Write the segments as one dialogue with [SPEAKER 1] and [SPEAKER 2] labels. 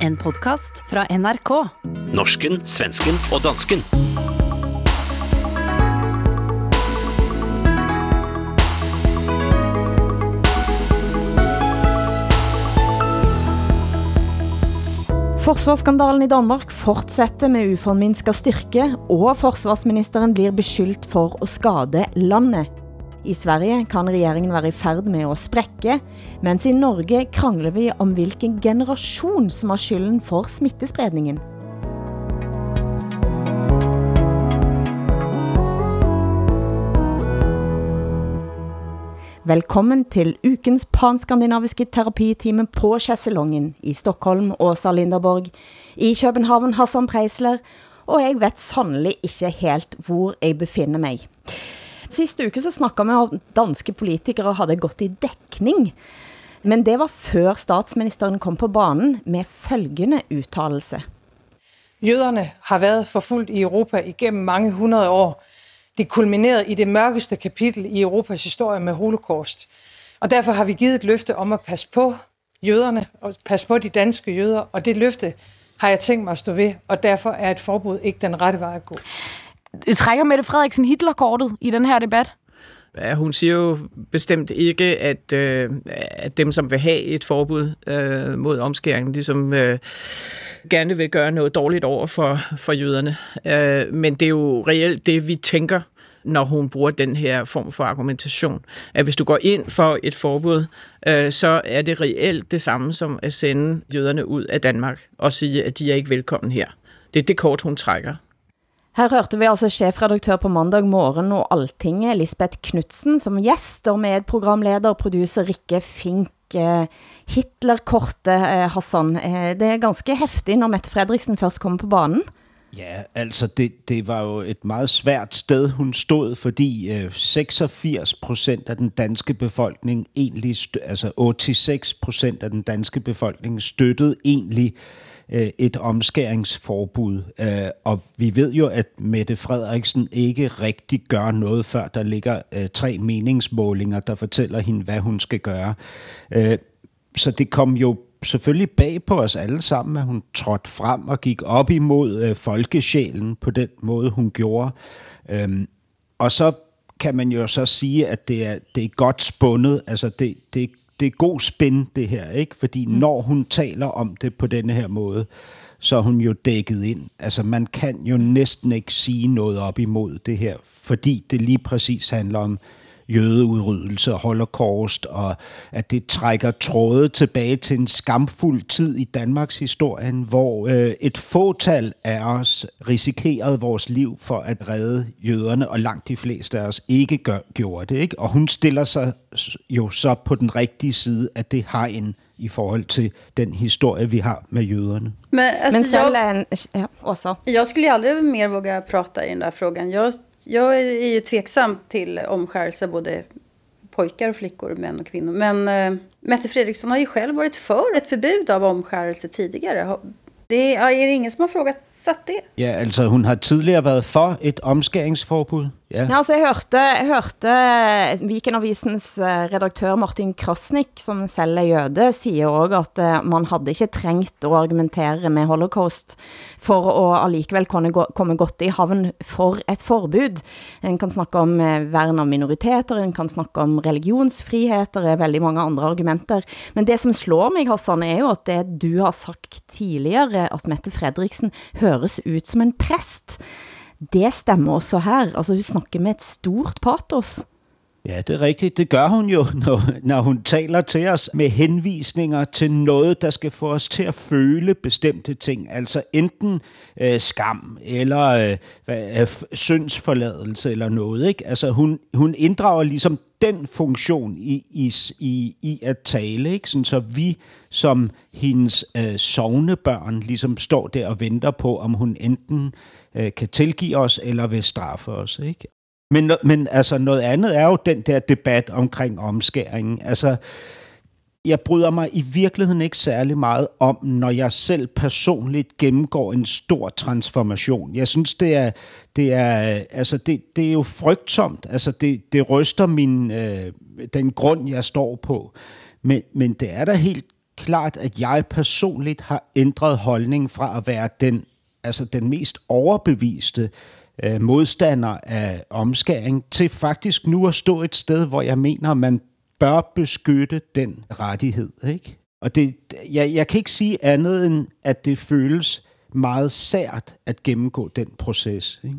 [SPEAKER 1] En podkast fra NRK.
[SPEAKER 2] Norsken, svensken og dansken.
[SPEAKER 3] Forsvarsskandalen i Danmark fortsetter med uforminsket styrke, og forsvarsministeren blir beskyldt for at skade landet. I Sverige kan regeringen være i færd med at sprække, mens i Norge krangler vi om hvilken generation som har skylden for smittespredningen. Velkommen til ukens panskandinaviske terapitime på Chesselongen i Stockholm, Åsa Linderborg, i København, Hassan Preisler, og jeg vet sannelig ikke helt, hvor jeg befinder mig. Sist uke så snakkede vi om danske politikere havde gått i dækning, men det var før statsministeren kom på banen med følgende uttalelse.
[SPEAKER 4] Jøderne har været forfulgt i Europa igennem mange hundrede år. Det kulminerede i det mørkeste kapitel i Europas historie med holocaust. Og derfor har vi givet et løfte om at passe på jøderne og passe på de danske jøder, og det løfte har jeg tænkt mig at stå ved, og derfor er et forbud ikke den rette vej at gå.
[SPEAKER 5] Trækker Mette Frederiksen Hitlerkortet i den her debat?
[SPEAKER 6] Ja, hun siger jo bestemt ikke, at, øh, at dem, som vil have et forbud øh, mod omskæring, ligesom øh, gerne vil gøre noget dårligt over for, for jøderne. Øh, men det er jo reelt det, vi tænker, når hun bruger den her form for argumentation. At hvis du går ind for et forbud, øh, så er det reelt det samme som at sende jøderne ud af Danmark og sige, at de er ikke velkommen her. Det er det kort, hun trækker.
[SPEAKER 3] Her hørte vi altså chefredaktør på mandag morgen og Altinget, Lisbeth Knudsen, som gæst og med programleder, producer Rikke Fink. Eh, Hitler-korte eh, Hassan, eh, det er ganske hæftigt, når Mette Frederiksen først kommer på banen.
[SPEAKER 7] Ja, altså det, det var jo et meget svært sted, hun stod, fordi øh, 86 procent af den danske befolkning, egentlig, altså 86 procent af den danske befolkning støttede egentlig øh, Øh, et omskæringsforbud. Øh, og vi ved jo, at Mette Frederiksen ikke rigtig gør noget, før der ligger øh, tre meningsmålinger, der fortæller hende, hvad hun skal gøre. Så det kom jo selvfølgelig bag på os alle sammen, at hun trådte frem og gik op imod folkesjælen på den måde, hun gjorde. Øhm, og så kan man jo så sige, at det er, det er godt spundet. Altså, det, det, det er god spin, det her, ikke? Fordi mm. når hun taler om det på denne her måde, så er hun jo dækket ind. Altså, man kan jo næsten ikke sige noget op imod det her, fordi det lige præcis handler om jødeudryddelse og holocaust, og at det trækker tråde tilbage til en skamfuld tid i Danmarks historien, hvor øh, et fåtal af os risikerede vores liv for at redde jøderne, og langt de fleste af os ikke gør, gjorde det. Ikke? Og hun stiller sig jo så på den rigtige side af det hegn i forhold till den historia vi har med jøderne.
[SPEAKER 8] Men, alltså,
[SPEAKER 3] Men sen,
[SPEAKER 8] jag,
[SPEAKER 3] ja, också.
[SPEAKER 8] jag skulle aldrig mer våga prata i den där frågan. Jag jag är ju tveksam till omskärelse både pojkar och flickor, män och kvinnor. Men äh, Mette Fredriksson har ju själv varit för ett förbud av omskärelse tidigare. Det är, är det ingen som har frågat satt det?
[SPEAKER 7] Ja, altså hun har tidligere været for et omskæringsforbud.
[SPEAKER 3] Ja. ja altså, jeg hørte, jeg hørte Vikenavisens eh, redaktør Martin Krasnik, som selv er jøde, siger også, at eh, man havde ikke trængt at argumentere med holocaust for at allikevel kunne komme godt i havn for et forbud. En kan snakke om eh, værn av minoriteter, en kan snakke om religionsfrihet, der er veldig mange andre argumenter. Men det som slår mig, Hassan, er jo at det du har sagt tidligere, at Mette Fredriksen høres ut som en præst det stemmer også her. Altså hun snakker med et stort patos.
[SPEAKER 7] Ja, det er rigtigt. Det gør hun jo, når, når hun taler til os med henvisninger til noget, der skal få os til at føle bestemte ting. Altså enten øh, skam eller øh, hvad, øh, syndsforladelse eller noget. Ikke? Altså hun, hun inddrager ligesom den funktion i, i, i, i at tale, ikke? Sådan, så vi som hendes øh, sovnebørn ligesom står der og venter på, om hun enten øh, kan tilgive os eller vil straffe os. Ikke? Men, men altså noget andet er jo den der debat omkring omskæringen. Altså, jeg bryder mig i virkeligheden ikke særlig meget om, når jeg selv personligt gennemgår en stor transformation. Jeg synes, det er, det er, altså det, det er jo frygtsomt. Altså det, det ryster min, øh, den grund, jeg står på. Men, men det er da helt klart, at jeg personligt har ændret holdning fra at være den, altså den mest overbeviste øh, Øh, modstander af omskæring, til faktisk nu at stå et sted, hvor jeg mener, man bør beskytte den rettighed. Ikke? Og det, jeg, jeg kan ikke sige andet end, at det føles meget sært at gennemgå den proces. Ikke?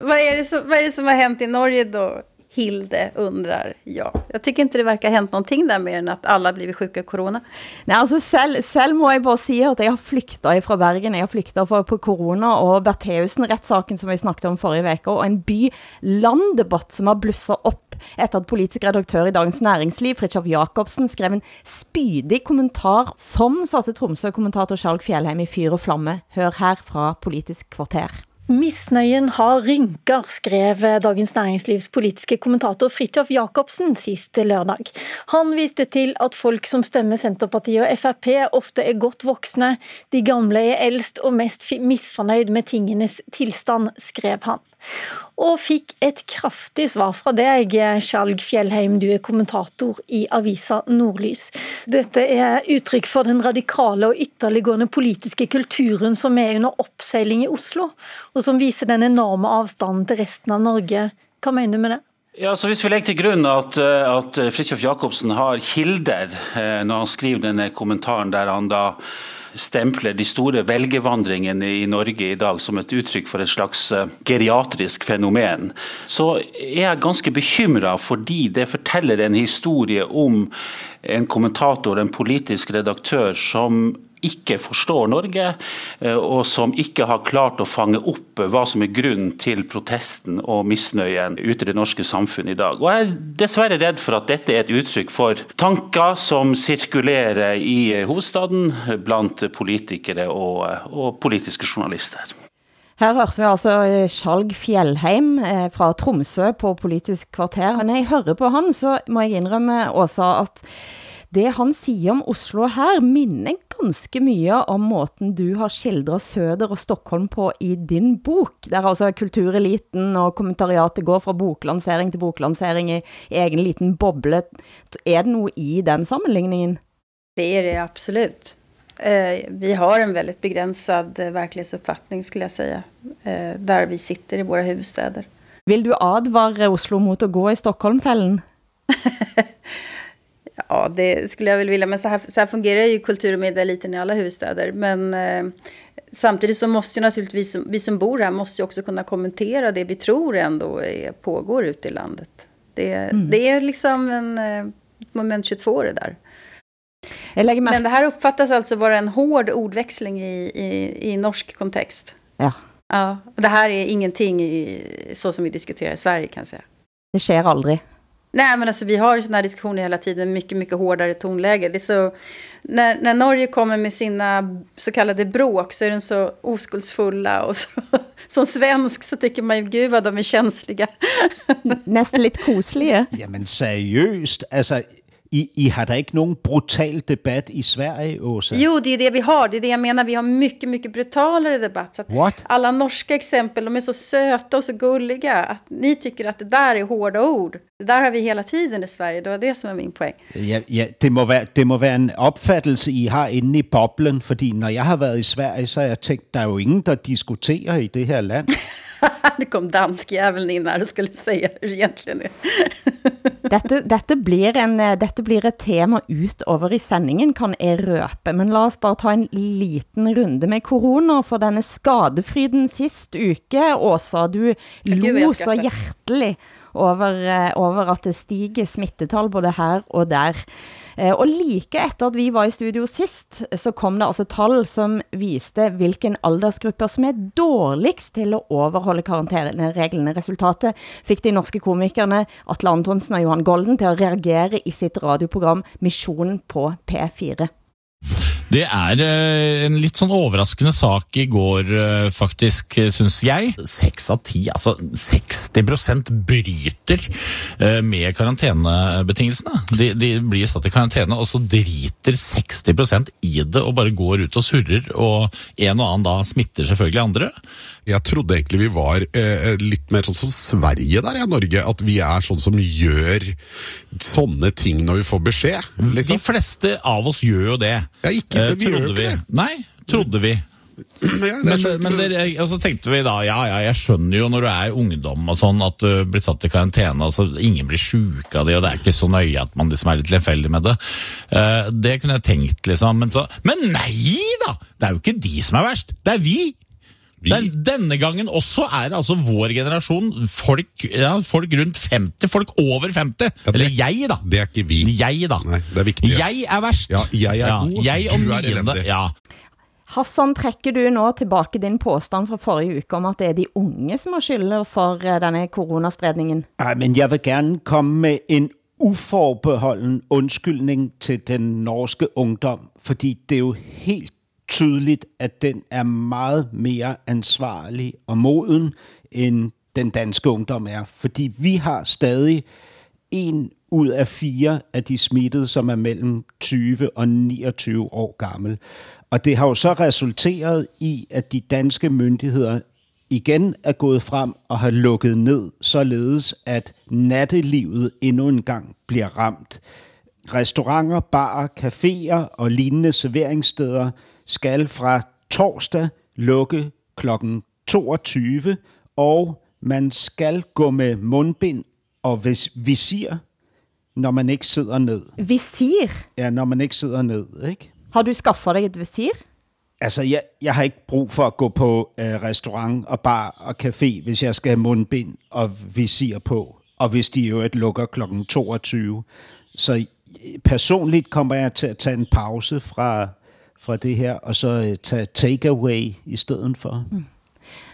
[SPEAKER 8] Vad är, det som, vad är det som har hänt i Norge då? Hilde undrar jag. Jag tycker inte det verkar ha hänt någonting där mer än att alla blivit sjuka av corona.
[SPEAKER 3] Nej, alltså selv, selv må jeg bare si at jeg har flyktet fra Bergen, jeg har flyktet fra, på corona og Bertheusen-retssaken, som vi snakket om forrige veckan, og en by-landdebatt som har blusset op efter at politisk redaktør i Dagens Næringsliv, Fritjof Jakobsen, skrev en spydig kommentar, som satte Tromsø-kommentator Charles Fjellheim i fyr og flamme. Hør her fra Politisk Kvarter.
[SPEAKER 9] Misnøyen har rynker, skrev Dagens Næringslivs politiske kommentator Fridtjof Jakobsen sist lørdag. Han viste til at folk som stemmer Senterpartiet og FRP ofte er godt voksne, de gamle er eldst og mest misfornøyd med tingenes tilstand, skrev han og fik et kraftigt svar fra dig, Skjalg Fjellheim, du er kommentator i Avisa Nordlys. Dette er udtryk for den radikale og ytterliggående politiske kulturen, som er under opsejling i Oslo, og som viser den enorme afstanden til resten av Norge. Hvad mener du med det?
[SPEAKER 10] Ja, så Hvis vi legger til grunn at, eh, at Fritjof Jacobsen har kilder eh, når han skriver denne kommentaren der han da stempler de store velgevandringene i Norge i dag som et uttrykk for et slags eh, geriatrisk fenomen, så er jeg ganske bekymra fordi det forteller en historie om en kommentator, en politisk redaktør, som ikke forstår Norge, eh, og som ikke har klart å fange opp hva som er grunnen til protesten og misnøyen ute i det norske samfunnet i dag. Og Jeg er dessverre redd for at dette er et uttrykk for tanker som sirkulerer i hovedstaden blant politikere og, eh, og politiske journalister.
[SPEAKER 3] Her hørte vi altså Skjalg Fjellheim eh, fra Tromsø på Politisk Kvarter. Når jeg hører på han, så må jeg indrømme, Åsa, at det han siger om Oslo her, minner ganske mye om måten du har skildret Søder og Stockholm på i din bok, der altså kultureliten og kommentariatet går fra boklansering til boklansering i egen liten boble. Er det noget i den sammenligningen?
[SPEAKER 8] Det är det absolut. Eh, vi har en väldigt begränsad eh, verklighetsuppfattning skulle jag säga, eh, där vi sitter i våra huvudstäder.
[SPEAKER 3] Vill du advare Oslo mot att gå i Stockholmfällen?
[SPEAKER 8] Ja, det skulle jag väl vilja. Men så här, så här fungerar ju kultur- och medieeliten i alla huvudstäder. Men eh, samtidigt så måste ju naturligtvis vi som bor här måste ju också kunna kommentera det vi tror ändå är, pågår ute i landet. Det, mm. det är liksom en eh, moment 22 det där. Men det här uppfattas alltså vara en hård ordväxling i, i, i norsk kontext.
[SPEAKER 3] Ja.
[SPEAKER 8] Ja, det här är ingenting i, så som vi diskuterar i Sverige kan jag säga.
[SPEAKER 3] Det sker aldrig.
[SPEAKER 8] Nej, men alltså vi har ju sådana här diskussioner hela tiden, mycket, mycket hårdare tonläge. Det är så, när, när Norge kommer med sina så kallade bråk så är de så oskuldsfulla och så, som svensk så tycker man ju, gud vad de är känsliga.
[SPEAKER 3] Nästan lite kosliga.
[SPEAKER 7] Ja, men seriöst, alltså i, I har da ikke nogen brutal debat i Sverige, Åsa?
[SPEAKER 8] Jo, det är det vi har. Det är det jag menar. Vi har mycket, mycket brutalare debatt. Så
[SPEAKER 7] What?
[SPEAKER 8] Alla norska exempel, de är så söta och så gulliga. Att ni tycker att det där är hårda ord. Det där har vi hela tiden i Sverige. Det var det som är min poäng.
[SPEAKER 7] Ja, ja det, må være, det må være en opfattelse, I har inde i boblen. Fordi når jeg har været i Sverige, så har jeg tænkt, der er jo ingen, der diskuterer i det her land.
[SPEAKER 8] nu kom danskjäveln in här och skulle säga hur det egentligen är.
[SPEAKER 3] Dette, dette, blir en, dette blir et tema ut over i sendingen, kan jeg røpe. Men la oss bare ta en liten runde med corona, for denne skadefryden sist uke, Åsa, du lo så hjertelig over, eh, over at det stiger smittetal både her og der. Eh, og like efter at vi var i studio sist, så kom det altså tal som viste hvilken aldersgrupper som er dårligst til at overholde karantenereglene. Resultatet fik de norske komikerne Atle Antonsen og Johan Golden til at reagere i sitt radioprogram Missionen på P4.
[SPEAKER 11] Det er eh, en litt sånn overraskende sak i går, eh, faktisk, eh, syns jeg. Seks av ti, altså 60% bryter med karantenebetingelsene. De, de blir satt i karantene, og så driter 60% i det og bare går ut og surrer, og en og annen da smitter selvfølgelig andre.
[SPEAKER 12] Jeg trodde egentlig vi var eh, litt mer sånn som Sverige der i Norge. At vi er sånn som gjør sånne ting når vi får beskjed.
[SPEAKER 11] Liksom. De fleste av oss gjør jo det.
[SPEAKER 12] Ja, ikke det, vi
[SPEAKER 11] Eh,
[SPEAKER 12] gjør ikke det.
[SPEAKER 11] Nei, trodde vi.
[SPEAKER 12] Ja,
[SPEAKER 11] Men,
[SPEAKER 12] så-
[SPEAKER 11] men dere, og så tenkte vi da, ja, ja, jeg skjønner jo når du er ungdom og sånn, at du blir satt i karantene, altså ingen blir syk av det, og det er ikke så nøye at man liksom er litt lemfeldig med det. Eh, det kunne jeg tenkt, liksom. Men, så, men nei da! Det er jo ikke de som er verst, det er vi! Det er, denne gangen også er det altså vår generasjon, folk, ja, folk rundt 50, folk over 50. Eller jeg, da.
[SPEAKER 12] Det er ikke vi.
[SPEAKER 11] Jeg, da.
[SPEAKER 12] Nei, det er viktig.
[SPEAKER 11] Jeg er verst.
[SPEAKER 12] Ja, jeg er god,
[SPEAKER 11] Jeg og
[SPEAKER 12] du er elendig.
[SPEAKER 11] ja.
[SPEAKER 3] Hassan, trekker du nå tilbake din påstand fra forrige uke om at det er de unge som har skylden for eh, denne koronaspredningen?
[SPEAKER 7] Nej, men jeg vil gerne komme med en uforbeholden undskyldning til den norske ungdom, fordi det er jo helt tydeligt, at den er meget mere ansvarlig og moden, end den danske ungdom er. Fordi vi har stadig en ud af fire af de smittede, som er mellem 20 og 29 år gammel. Og det har jo så resulteret i, at de danske myndigheder igen er gået frem og har lukket ned, således at nattelivet endnu en gang bliver ramt. Restauranter, barer, caféer og lignende serveringssteder skal fra torsdag lukke kl. 22, og man skal gå med mundbind og vis- visir, når man ikke sidder ned.
[SPEAKER 3] Visir?
[SPEAKER 7] Ja, når man ikke sidder ned, ikke?
[SPEAKER 3] Har du skaffet dig et visir?
[SPEAKER 7] Altså, jeg, jeg har ikke brug for at gå på øh, restaurant og bar og café, hvis jeg skal have mundbind og visir på, og hvis de jo øvrigt lukker kl. 22. Så øh, personligt kommer jeg til at tage en pause fra, fra det her, og så øh, tage takeaway i stedet for. Mm.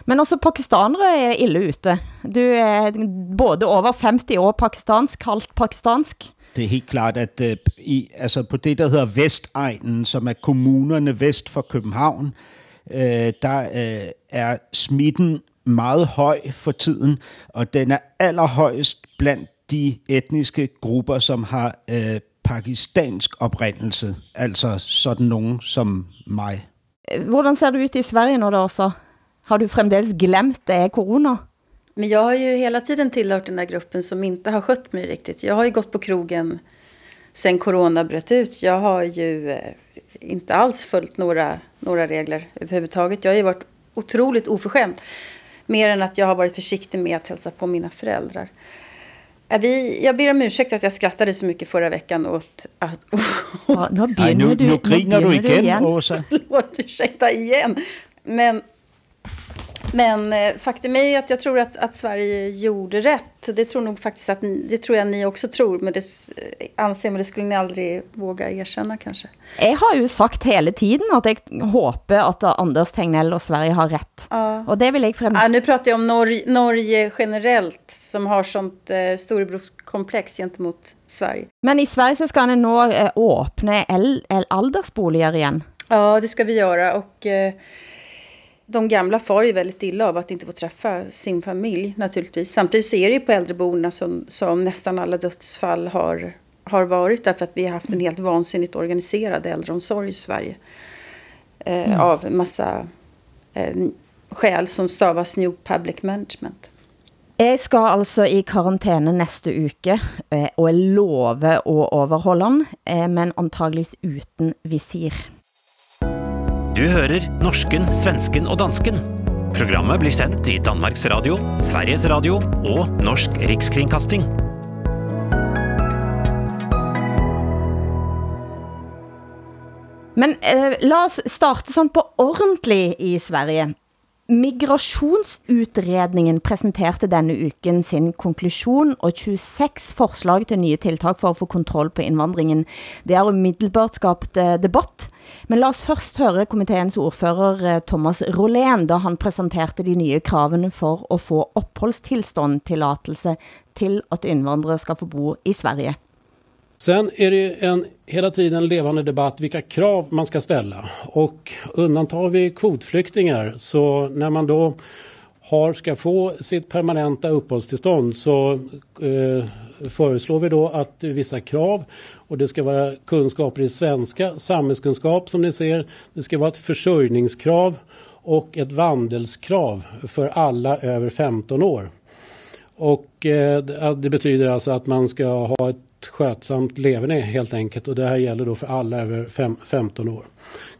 [SPEAKER 3] Men også pakistanere er ille ute. Du er både over 50 år pakistansk, halvt pakistansk.
[SPEAKER 7] Det er helt klart, at øh, i, altså på det, der hedder Vestegnen, som er kommunerne vest for København, øh, der øh, er smitten meget høj for tiden, og den er allerhøjest blandt de etniske grupper, som har øh, pakistansk oprindelse, altså sådan nogen som mig.
[SPEAKER 3] Hvordan ser det ut i Sverige nu da også? Har du fremdeles glemt det er corona?
[SPEAKER 8] Men jag har ju hela tiden tillhört den där gruppen som inte har skött mig riktigt. Jag har ju gått på krogen sen corona bröt ut. Jag har ju eh, inte alls följt några, några regler överhuvudtaget. Jag har ju varit otroligt oförskämd. Mer än att jag har varit försiktig med att hälsa på mina föräldrar. Eh, Vi, jag ber om ursäkt att jag skrattade så mycket förra veckan åt att...
[SPEAKER 3] Ja, nu
[SPEAKER 7] Ej, nu, nu griner du igen, Åsa.
[SPEAKER 8] Förlåt, ursäkta igen. Men, men eh, faktum är ju att jag tror att, att Sverige gjorde rätt. Det tror nog faktiskt att ni, det tror jag ni också tror. Men det s- anser, men det skulle ni aldrig våga erkänna kanske.
[SPEAKER 3] Jeg har jo sagt hele tiden at jeg håber at Anders Tegnell og Sverige har rätt.
[SPEAKER 8] Ja.
[SPEAKER 3] Og det vil jeg frem...
[SPEAKER 8] Ja, nu pratar jag om Norge, Norge generellt som har sånt eh, storebrorskomplex gentemot Sverige.
[SPEAKER 3] Men i Sverige så skal han nå eh, el aldersboliger igen.
[SPEAKER 8] Ja, det ska vi göra. Och eh, de gamla far ju väldigt illa av att inte få träffa sin familj naturligtvis. Samtidigt så är det ju på äldreboendena som, som nästan alla dödsfall har, har varit. Därför att vi har haft en helt vansinnigt organiserad äldreomsorg i Sverige. Eh,
[SPEAKER 3] Mm.
[SPEAKER 8] Av massa eh, skäl som stavas New Public Management.
[SPEAKER 3] Jeg skal altså i karantene næste uke, eh, og jeg lover å overholde den, eh, men antageligvis uten visir.
[SPEAKER 2] Du hører norsken, svensken og dansken. Programmet blir sendt i Danmarks Radio, Sveriges Radio og Norsk Rikskringkasting.
[SPEAKER 3] Men eh, la oss starte sånn på ordentlig i Sverige. Migrationsutredningen presenterte denne uken sin konklusion og 26 forslag til nye tiltag for at få kontroll på invandringen. Det har umiddelbart skabt debat, eh, debatt, men lad oss først høre komiteens ordfører eh, Thomas Rolén, da han presenterte de nye kravene for at få oppholdstilstand tillatelse til at indvandrere skal få bo i Sverige.
[SPEAKER 13] Sen är det en, hela tiden levande debatt vilka krav man ska ställa. Och undantar vi kvotflyktingar så när man då har, ska få sitt permanenta uppehållstillstånd så eh, föreslår vi då att vissa krav och det ska vara kunskaper i svenska, samhällskunskap som ni ser. Det ska vara ett försörjningskrav och ett vandelskrav för alla över 15 år. Och eh, det betyder alltså att man ska ha ett skötsamt leverne helt enkelt och det här gäller då för alla över fem, 15 år.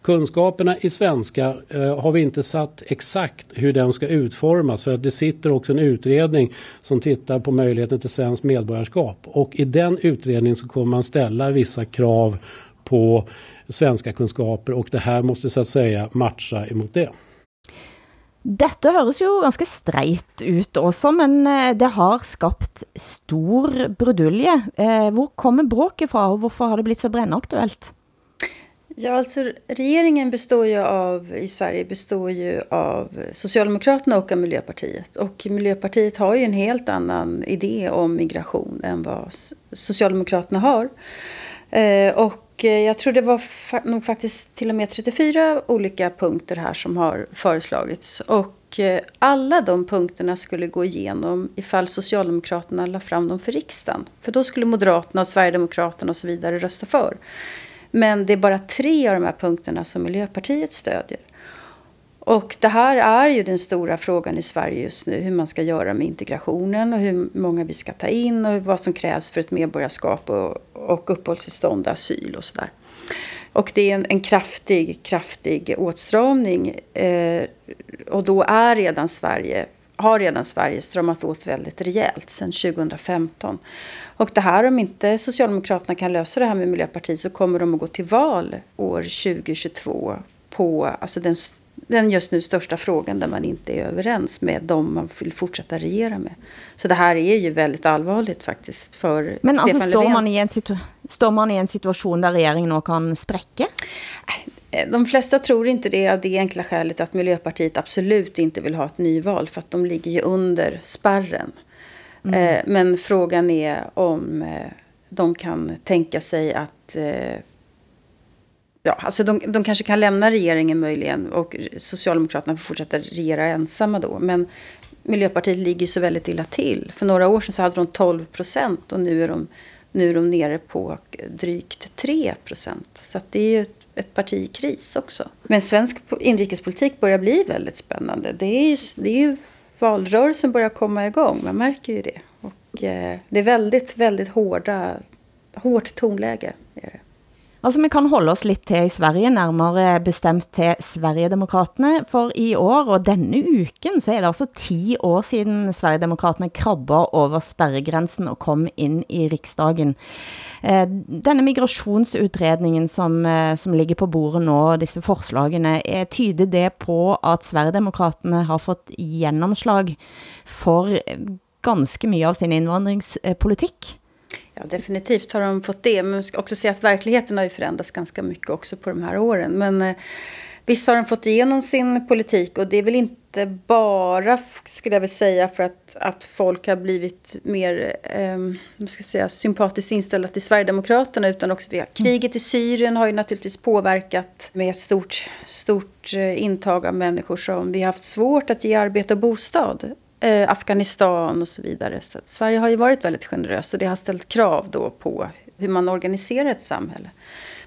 [SPEAKER 13] Kunskaperna i svenska eh, har vi inte satt exakt hur den ska utformas för att det sitter också en utredning som tittar på möjligheten till svenskt medborgarskap och i den utredningen så kommer man ställa vissa krav på svenska kunskaper och det här måste så att säga matcha emot det.
[SPEAKER 3] Dette høres jo ganske streit ut også, men eh, det har skabt stor brudulje. Eh, hvor kommer bråket fra, og hvorfor har det blivit så brännaktuellt?
[SPEAKER 8] Ja, alltså regeringen består ju av, i Sverige består ju av Socialdemokraterna och av Miljöpartiet. Och Miljöpartiet har ju en helt annan idé om migration än vad Socialdemokraterna har. Eh, och Eh, jag tror det var fa nog faktiskt till och med 34 olika punkter här som har föreslagits. Och eh, alla de punkterna skulle gå igenom ifall Socialdemokraterna la fram dem för riksdagen. För då skulle Moderaterna och Sverigedemokraterna och så vidare rösta för. Men det är bara tre av de här punkterna som Miljöpartiet stödjer. Och det här är ju den stora frågan i Sverige just nu. Hur man ska göra med integrationen och hur många vi ska ta in och vad som krävs för ett medborgarskap och, och uppehållstillstånd, asyl och sådär. Och det är en, en kraftig, kraftig åtstramning. Eh, och då är redan Sverige, har redan Sverige stramat åt väldigt rejält sedan 2015. Och det här, om inte Socialdemokraterna kan lösa det här med Miljöpartiet så kommer de att gå till val år 2022 på alltså den den just nu största frågan där man inte är överens med dem man vill fortsätta regera med. Så det här är ju väldigt allvarligt faktiskt för
[SPEAKER 3] Men
[SPEAKER 8] Stefan
[SPEAKER 3] alltså står
[SPEAKER 8] Löfvens...
[SPEAKER 3] man, i en står man i en situation där regeringen nu kan spräcka?
[SPEAKER 8] Eh, de flesta tror inte det av det enkla skälet att Miljöpartiet absolut inte vill ha ett nyval för att de ligger ju under sparren. Mm. Eh, men frågan är om eh, de kan tänka sig att ja, alltså de, de kanske kan lämna regeringen möjligen och Socialdemokraterna får fortsätta regera ensamma då. Men Miljöpartiet ligger så väldigt illa till. För några år sedan så hade de 12 procent och nu är de, nu är de nere på drygt 3 procent. Så att det är ju ett, ett parti i kris också. Men svensk inrikespolitik börjar bli väldigt spännande. Det är ju, det är ju valrörelsen börjar komma igång, man märker ju det. Och eh, det är väldigt, väldigt hårda, hårt tonläge. Är det.
[SPEAKER 3] Altså, vi kan holde oss lidt til i Sverige, nærmere bestemt til Sverigedemokraterne, for i år og denne uken, så er det altså 10 år siden Sverigedemokraterne krabber over sperregrensen og kom ind i riksdagen. Eh, denne migrationsutredningen, som, eh, som ligger på bordet nå, disse forslagene, er tyder det på at Sverigedemokraterne har fått gennemslag for ganske mye av sin invandringspolitik?
[SPEAKER 8] Ja, definitivt har de fått det. Men man ska också säga att verkligheten har ju förändrats ganska mycket också på de här åren. Men eh, visst har de fått igenom sin politik och det är väl inte bara, skulle jag vilja säga, för att, att folk har blivit mer eh, ska säga, sympatiskt inställda till Sverigedemokraterna utan också via kriget i Syrien har ju naturligtvis påverkat med ett stort, stort eh, intag av människor som vi har haft svårt att ge arbete och bostad eh, Afghanistan och så vidare. Så Sverige har ju varit väldigt generöst och det har ställt krav då på hur man organiserar ett samhälle.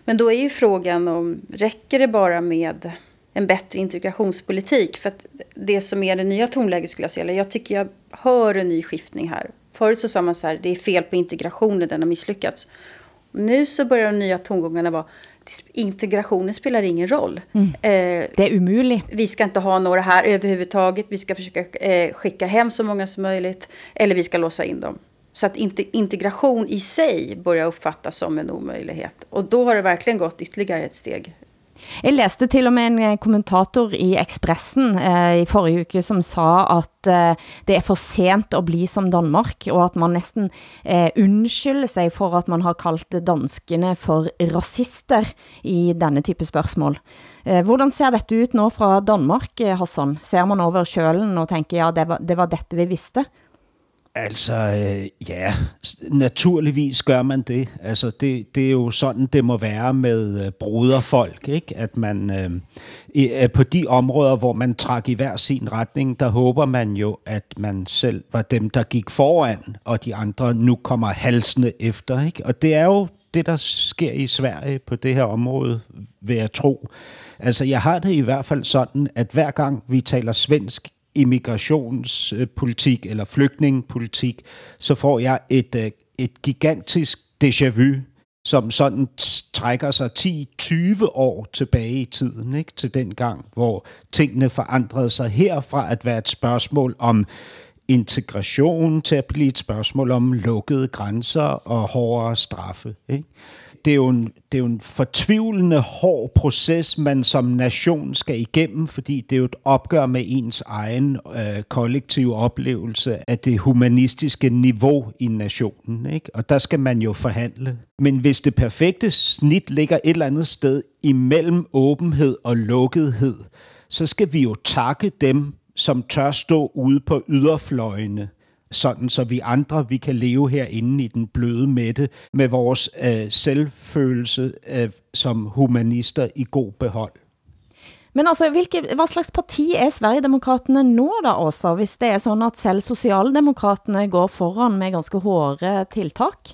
[SPEAKER 8] Men då är ju frågan om, räcker det bara med en bättre integrationspolitik? För att det som är det nya tonläget skulle jag säga, eller jag tycker jag hör en ny skiftning här. Förut så sa man så här, det är fel på integrationen, den har misslyckats. Nu så börjar de nya tongångarna vara, integrationen spelar ingen roll.
[SPEAKER 3] Mm. Eh, det är umuligt.
[SPEAKER 8] Vi ska inte ha några här överhuvudtaget. Vi ska försöka eh, skicka hem så många som möjligt. Eller vi ska låsa in dem. Så att integration i sig börjar uppfattas som en omöjlighet. Och då har det verkligen gått ytterligare ett steg
[SPEAKER 3] jeg læste til og med en eh, kommentator i Expressen eh, i forrige uke, som sa at eh, det er for sent at bli som Danmark, og at man næsten eh, undskylder sig for at man har kaldt danskene for rasister i denne type spørgsmål. Eh, hvordan ser dette ut nå fra Danmark, eh, Hassan? Ser man over kjølen og tænker, ja, det var, det var dette vi vidste?
[SPEAKER 7] Altså, øh, ja, naturligvis gør man det. Altså, det, det er jo sådan, det må være med øh, broderfolk, ikke? At man øh, øh, på de områder, hvor man trak i hver sin retning, der håber man jo, at man selv var dem, der gik foran, og de andre nu kommer halsende efter, ikke? Og det er jo det, der sker i Sverige på det her område, vil jeg tro. Altså, jeg har det i hvert fald sådan, at hver gang vi taler svensk immigrationspolitik eller flygtningepolitik, så får jeg et, øh, et gigantisk déjà vu, som sådan trækker sig 10-20 år tilbage i tiden, ikke? til den gang, hvor tingene forandrede sig herfra at være et spørgsmål om integration til at blive et spørgsmål om lukkede grænser og hårdere straffe. Ikke? Det, er jo en, det er jo en fortvivlende hård proces, man som nation skal igennem, fordi det er jo et opgør med ens egen øh, kollektive oplevelse af det humanistiske niveau i nationen. Ikke? Og der skal man jo forhandle. Men hvis det perfekte snit ligger et eller andet sted imellem åbenhed og lukkethed, så skal vi jo takke dem, som tør stå ude på yderfløjene sådan så vi andre vi kan leve herinde i den bløde mætte med vores øh, selvfølelse øh, som humanister i god behold.
[SPEAKER 3] Men altså, hvilke, hvad slags parti er Sverigedemokraterne nu da også, hvis det er sådan at selv Socialdemokraterne går foran med ganske hårde tiltak?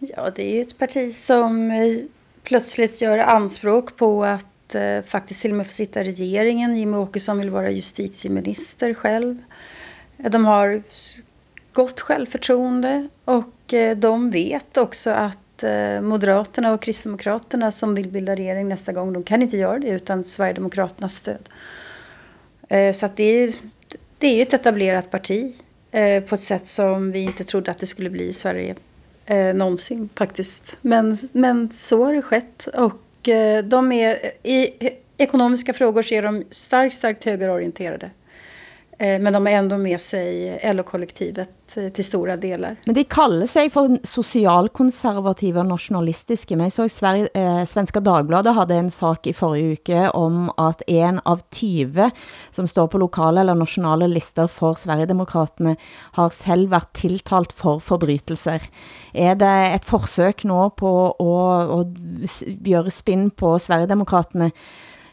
[SPEAKER 8] Ja, det är ju ett parti som eh, plötsligt gör anspråk på att eh, faktiskt till och med få sitta i regeringen. Jimmy Åkesson vill vara justitieminister själv. Eh, de har gott självförtroende och eh, de vet också att eh, Moderaterna och Kristdemokraterna som vill bilda regering nästa gång, de kan inte göra det utan Sverigedemokraternas stöd. Eh, så att det är, det är ett etablerat parti på ett sätt som vi inte trodde att det skulle bli i Sverige någonsin faktiskt. Men, men så har det skett och de är i ekonomiska frågor så är de starkt, starkt högerorienterade. Eh, men de är ändå med sig eh, LO-kollektivet eh, till stora delar.
[SPEAKER 3] Men de kallar sig för socialkonservativa och nationalistiska. Men jag såg Sverige, eh, Svenska Dagbladet hade en sak i förra uke om att en av 20 som står på lokala eller nationella listor för Sverigedemokraterna har själv varit tilltalt för förbrytelser. Är det ett försök nu på att, att göra spinn på Sverigedemokraterna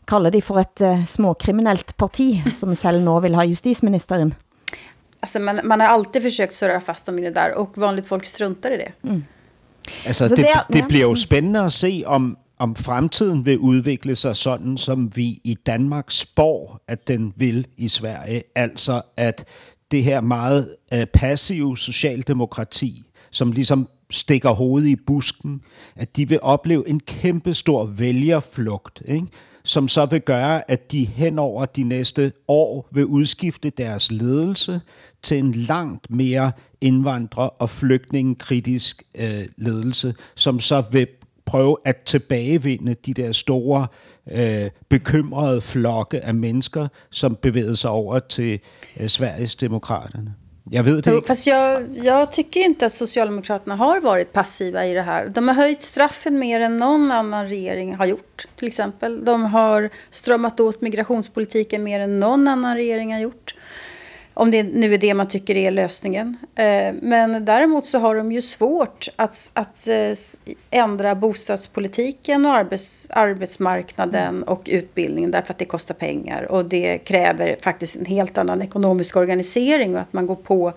[SPEAKER 3] kalder de for et uh, småkriminellt parti, som selv nå vil ha justisministeren.
[SPEAKER 8] Alltså man, man har alltid försökt surra fast dem i det där och vanligt folk struntar i det. Mm.
[SPEAKER 7] Altså, altså det, det, det bliver jo spændende at se, om, om fremtiden vil udvikle sig sådan, som vi i Danmark spår, at den vil i Sverige. Altså, at det her meget uh, passive socialdemokrati, som ligesom stikker hovedet i busken, at de vil opleve en kæmpe stor vælgerflugt, ikke? Som så vil gøre, at de hen over de næste år vil udskifte deres ledelse til en langt mere indvandrer- og flygtningekritisk øh, ledelse, som så vil prøve at tilbagevinde de der store øh, bekymrede flokke af mennesker, som bevægede sig over til øh, Sveriges demokraterne. Jag vet det.
[SPEAKER 8] Fast jag, jag tycker inte att Socialdemokraterna har varit passiva i det här. De har höjt straffen mer än någon annan regering har gjort, till exempel. De har strömmat åt migrationspolitiken mer än någon annan regering har gjort. Om det nu är det man tycker är lösningen. Eh, men däremot så har de ju svårt att, att eh, ändra bostadspolitiken och arbets, arbetsmarknaden och utbildningen därför att det kostar pengar. Och det kräver faktiskt en helt annan ekonomisk organisering och att man går på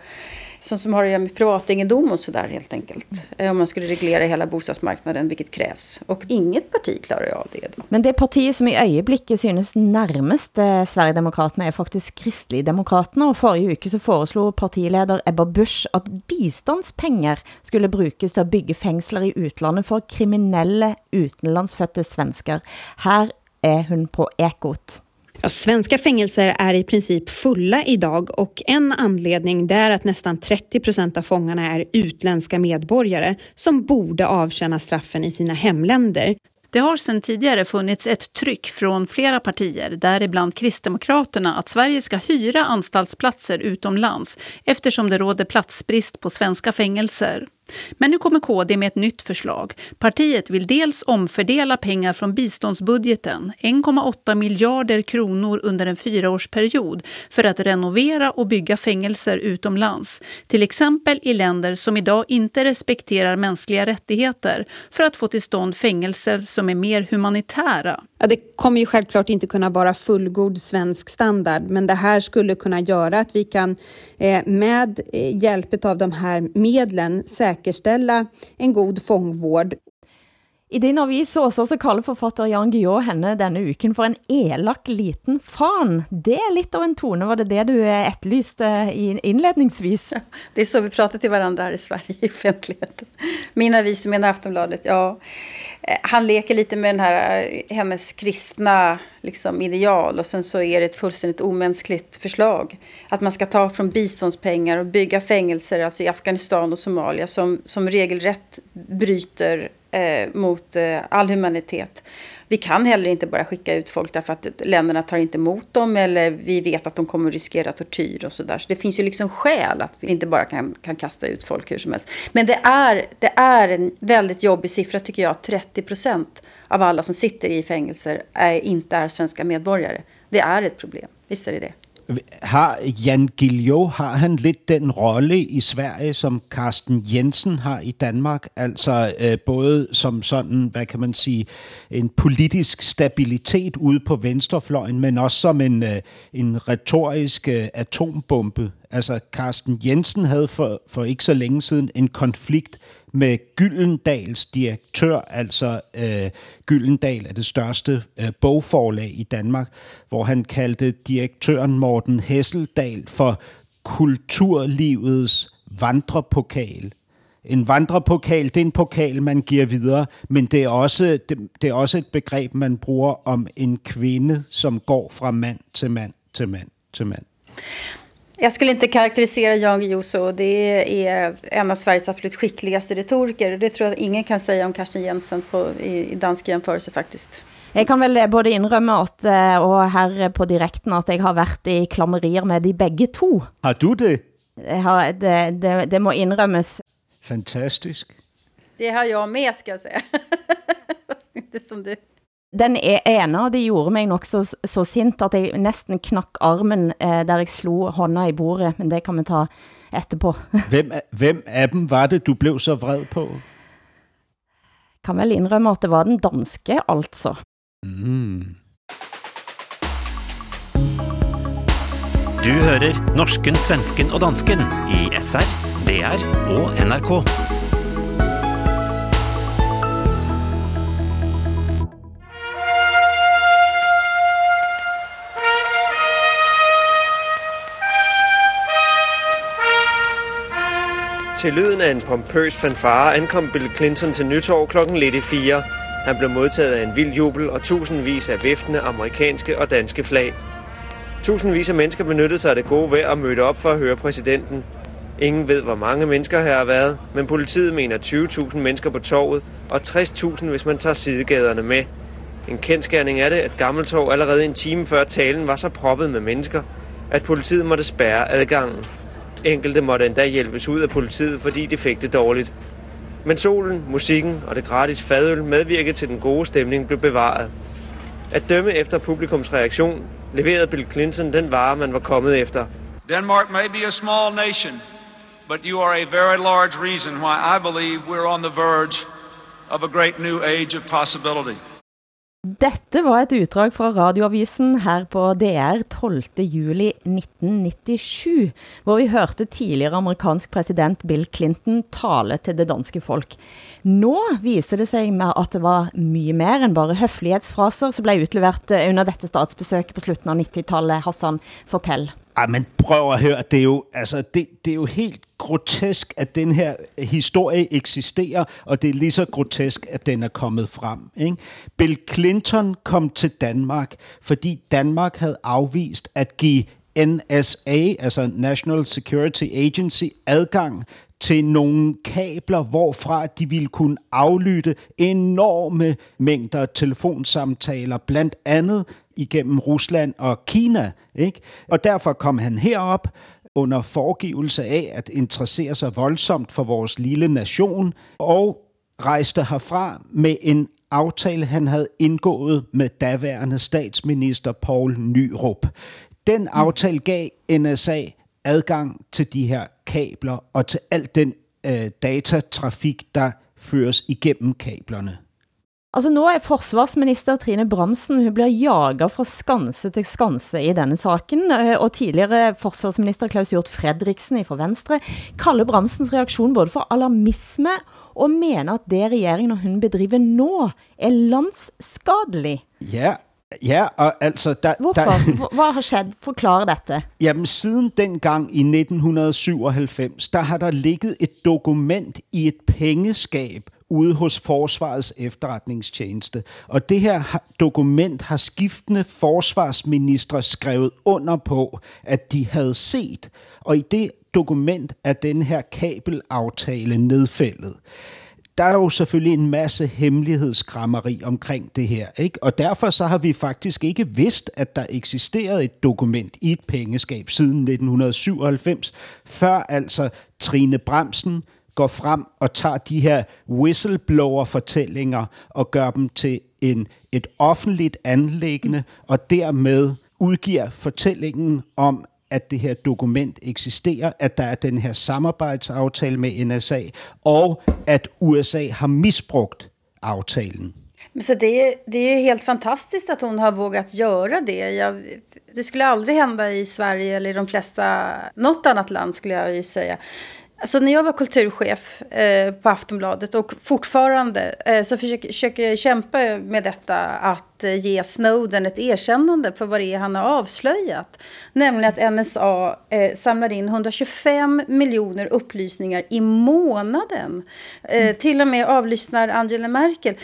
[SPEAKER 8] som, som har att göra med privategendom och sådär helt enkelt. Mm. Om man skulle reglera hela bostadsmarknaden, vilket krävs. Och inget parti klarar av det. Då.
[SPEAKER 3] Men det partiet som i ögonblicket synes närmast eh, Sverigedemokraterna är faktiskt Kristligdemokraterna. Och förra uke så foreslog partiledare Ebba Busch att bistandspengar skulle brukas till att bygga fängslar i utlandet för kriminella utenlandsfödda svenskar. Här är hon på Ekot.
[SPEAKER 14] Ja, svenska fängelser är i princip fulla idag och en anledning det är att nästan 30 procent av fångarna är utländska medborgare som borde avtjäna straffen i sina hemländer.
[SPEAKER 15] Det har sedan tidigare funnits ett tryck från flera partier, däribland Kristdemokraterna, att Sverige ska hyra anstaltsplatser utomlands eftersom det råder platsbrist på svenska fängelser. Men nu kommer KD med ett nytt förslag. Partiet vill dels omfördela pengar från biståndsbudgeten, 1,8 miljarder kronor under en fyraårsperiod, för att renovera och bygga fängelser utomlands. Till exempel i länder som idag inte respekterar mänskliga rättigheter, för att få till stånd fängelser som är mer humanitära.
[SPEAKER 14] Ja, det kommer ju självklart inte kunna vara fullgod svensk standard, men det här skulle kunna göra att vi kan eh, med eh, hjälp av de här medlen säkerställa en god fångvård.
[SPEAKER 3] I din avis også, så kalder forfatter Jan Guillou henne denne uken for en elak liten fan. Det er lidt av en tone, var det det du eh, etterlyste eh, inledningsvis?
[SPEAKER 8] Ja, det är så vi pratar till varandra här i Sverige i offentligheten. Min avis, menar Aftonbladet, ja. Eh, han leker lite med den här, hennes kristna liksom, ideal och sen så är det ett fullständigt omänskligt förslag. Att man ska ta från biståndspengar och bygga fängelser, alltså i Afghanistan och Somalia, som, som regelrätt bryter eh, mot eh, all humanitet. Vi kan heller inte bara skicka ut folk därför att länderna tar inte emot dem eller vi vet att de kommer riskera tortyr och sådär. Så det finns ju liksom skäl att vi inte bara kan, kan kasta ut folk hur som helst. Men det är, det är en väldigt jobbig siffra tycker jag. 30 procent av alla som sitter i fängelser är, inte är svenska medborgare. Det är ett problem. Visst är det det.
[SPEAKER 7] Har Jan Gillio, har han lidt den rolle i Sverige, som Carsten Jensen har i Danmark? Altså øh, både som sådan, hvad kan man sige, en politisk stabilitet ude på venstrefløjen, men også som en, øh, en retorisk øh, atombombe. Altså Carsten Jensen havde for, for ikke så længe siden en konflikt med Gyldendals direktør, altså øh, Gyldendal er det største øh, bogforlag i Danmark, hvor han kaldte direktøren Morten Hesseldal for kulturlivets vandrepokal. En vandrepokal, det er en pokal, man giver videre, men det er, også, det, det er også et begreb, man bruger om en kvinde, som går fra mand til mand til mand til mand.
[SPEAKER 8] Jag skulle inte karaktärisera Jan Guillou så. Det är en av Sveriges absolut skickligaste retoriker. Det tror jag ingen kan säga om Karsten Jensen på, i, i dansk jämförelse faktiskt.
[SPEAKER 3] Jeg kan vel både indrømme at, eh, og her på direkten, at jeg har været i klammerier med de begge to.
[SPEAKER 7] Har du det?
[SPEAKER 3] Jeg har, det, det, det må indrømmes.
[SPEAKER 7] Fantastisk.
[SPEAKER 8] Det har jag med, ska jag säga. Fast inte som du.
[SPEAKER 3] Den e- ene av de gjorde mig nok så, så sint, at jeg næsten knakk armen, eh, der jeg slo hånda i bordet, men det kan vi ta etterpå.
[SPEAKER 7] hvem, hvem af dem var det, du blev så vred på?
[SPEAKER 3] Kan vel indrømme, at det var den danske, altså.
[SPEAKER 7] Mm.
[SPEAKER 2] Du hører norsken, svensken og dansken i SR, DR og NRK.
[SPEAKER 16] Til lyden af en pompøs fanfare ankom Bill Clinton til nytår klokken lidt i fire. Han blev modtaget af en vild jubel og tusindvis af viftende amerikanske og danske flag. Tusindvis af mennesker benyttede sig af det gode vejr og mødte op for at høre præsidenten. Ingen ved, hvor mange mennesker her har været, men politiet mener 20.000 mennesker på torvet og 60.000, hvis man tager sidegaderne med. En kendskærning er det, at Gammeltorv allerede en time før talen var så proppet med mennesker, at politiet måtte spærre adgangen. Enkelte måtte endda hjælpes ud af politiet, fordi de fik det dårligt. Men solen, musikken og det gratis fadøl medvirkede til den gode stemning blev bevaret. At dømme efter publikums reaktion, leverede Bill Clinton den vare, man var kommet efter.
[SPEAKER 17] Denmark may be a small nation, but you are a very large reason why I believe we're on the verge of a great new age of possibility.
[SPEAKER 3] Dette var et utdrag fra radioavisen her på DR 12. juli 1997, hvor vi hørte tidligere amerikansk præsident Bill Clinton tale til det danske folk. Nå viser det sig med at det var mye mer end bare høflighedsfraser, som blev utlevert under dette statsbesøk på slutten av 90-tallet. Hassan, fortell.
[SPEAKER 7] Ej, men prøv at høre, det er jo, altså, det, det er jo helt grotesk, at den her historie eksisterer, og det er lige så grotesk, at den er kommet frem. Ikke? Bill Clinton kom til Danmark, fordi Danmark havde afvist at give NSA, altså National Security Agency, adgang til nogle kabler, hvorfra de ville kunne aflytte enorme mængder telefonsamtaler, blandt andet igennem Rusland og Kina. Ikke? Og derfor kom han herop, under foregivelse af at interessere sig voldsomt for vores lille nation, og rejste herfra med en aftale, han havde indgået med daværende statsminister Paul Nyrup. Den aftale gav NSA adgang til de her kabler og til al den øh, datatrafik, der føres igennem kablerne.
[SPEAKER 3] Altså nå er forsvarsminister Trine Bramsen, hun bliver jaget fra skanse til skanse i denne saken, øh, og tidligere forsvarsminister Klaus Hjort Fredriksen fra Venstre kalder Bramsens reaktion både for alarmisme og mener at det regeringen og hun bedriver nå er landsskadelig.
[SPEAKER 7] Ja, Ja, og altså... Der,
[SPEAKER 3] Hvorfor?
[SPEAKER 7] Der,
[SPEAKER 3] Hvad har skjedd? Forklar dette.
[SPEAKER 7] Jamen, siden dengang i 1997, der har der ligget et dokument i et pengeskab ude hos Forsvarets efterretningstjeneste. Og det her dokument har skiftende forsvarsministre skrevet under på, at de havde set. Og i det dokument er den her kabelaftale nedfældet der er jo selvfølgelig en masse hemmelighedskrammeri omkring det her, ikke? Og derfor så har vi faktisk ikke vidst, at der eksisterede et dokument i et pengeskab siden 1997, før altså Trine Bremsen går frem og tager de her whistleblower-fortællinger og gør dem til en, et offentligt anlæggende, og dermed udgiver fortællingen om, at det her dokument eksisterer, at der er den her samarbejdsaftale med NSA, og at USA har misbrugt aftalen.
[SPEAKER 8] Så det är, det är helt fantastiskt att hon har vågat göra det. Jag, det skulle aldrig hända i Sverige eller i de flesta, något annat land skulle jag ju säga. Alltså när jag var kulturchef eh, på Aftonbladet och fortfarande eh, så försöker, försöker jag kämpa med detta att eh, ge Snowden ett erkännande för vad det är han har avslöjat. Nämligen att NSA eh, samlar in 125 miljoner upplysningar i månaden. Mm. Till och med avlyssnar Angela Merkel.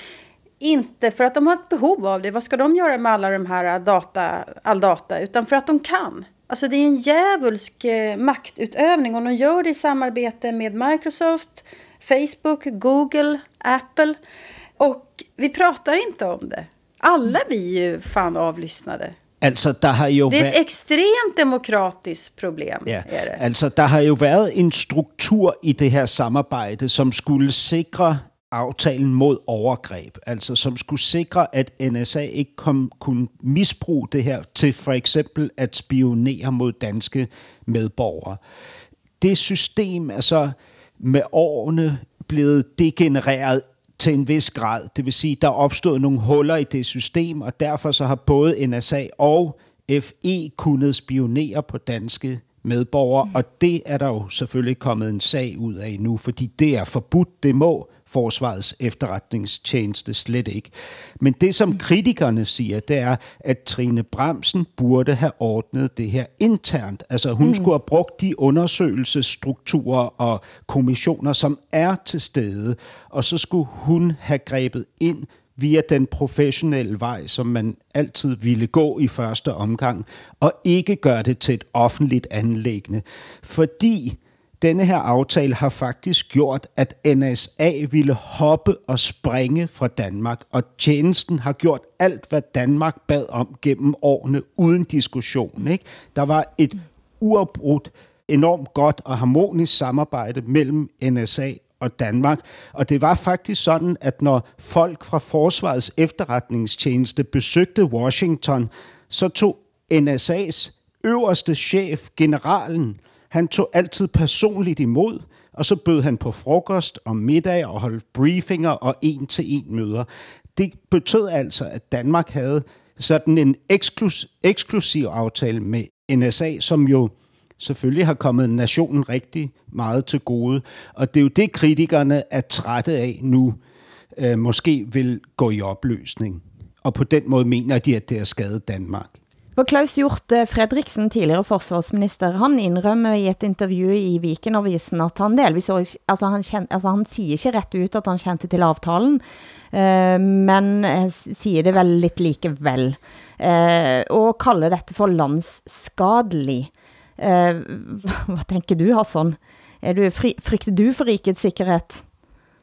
[SPEAKER 8] Inte för att de har ett behov av det, vad ska de göra med alla de här data, all data, utan för att de kan. Alltså det är en djävulsk eh, maktutövning och de gör det i samarbete med Microsoft, Facebook, Google, Apple. Och vi pratar inte om det. Alla vi är ju fan avlyssnade.
[SPEAKER 7] Altså, der har jo
[SPEAKER 8] det er et ekstremt demokratisk problem.
[SPEAKER 7] Ja, er det. altså der har jo været en struktur i det her samarbejde, som skulle sikre aftalen mod overgreb, altså som skulle sikre, at NSA ikke kom, kunne misbruge det her til for eksempel at spionere mod danske medborgere. Det system er så med årene blevet degenereret til en vis grad. Det vil sige, der er opstået nogle huller i det system, og derfor så har både NSA og FE kunnet spionere på danske medborgere, mm. og det er der jo selvfølgelig kommet en sag ud af nu, fordi det er forbudt, det må forsvarets efterretningstjeneste slet ikke. Men det, som kritikerne siger, det er, at Trine Bremsen burde have ordnet det her internt. Altså hun mm. skulle have brugt de undersøgelsesstrukturer og kommissioner, som er til stede, og så skulle hun have grebet ind via den professionelle vej, som man altid ville gå i første omgang, og ikke gøre det til et offentligt anlæggende. Fordi denne her aftale har faktisk gjort, at NSA ville hoppe og springe fra Danmark, og tjenesten har gjort alt, hvad Danmark bad om gennem årene, uden diskussion. Ikke? Der var et uafbrudt, enormt godt og harmonisk samarbejde mellem NSA og Danmark. Og det var faktisk sådan, at når folk fra Forsvarets efterretningstjeneste besøgte Washington, så tog NSA's øverste chef, generalen, han tog altid personligt imod, og så bød han på frokost og middag og holdt briefinger og en-til-en møder. Det betød altså, at Danmark havde sådan en eksklus- eksklusiv aftale med NSA, som jo selvfølgelig har kommet nationen rigtig meget til gode. Og det er jo det, kritikerne er trætte af nu, øh, måske vil gå i opløsning. Og på den måde mener de, at det har skadet Danmark.
[SPEAKER 3] For Klaus Hjort Fredriksen, tidligere forsvarsminister, han indrømmer i et interview i Vikenavisen at han delvis, altså han, kjen, altså han siger ikke ret ut at han kjente til avtalen, eh, men eh, siger det vel lidt likevel, eh, og kalder dette for landsskadelig. Eh, hvad tænker du, Hassan? Er du, fri, frygter du for rikets sikkerhed?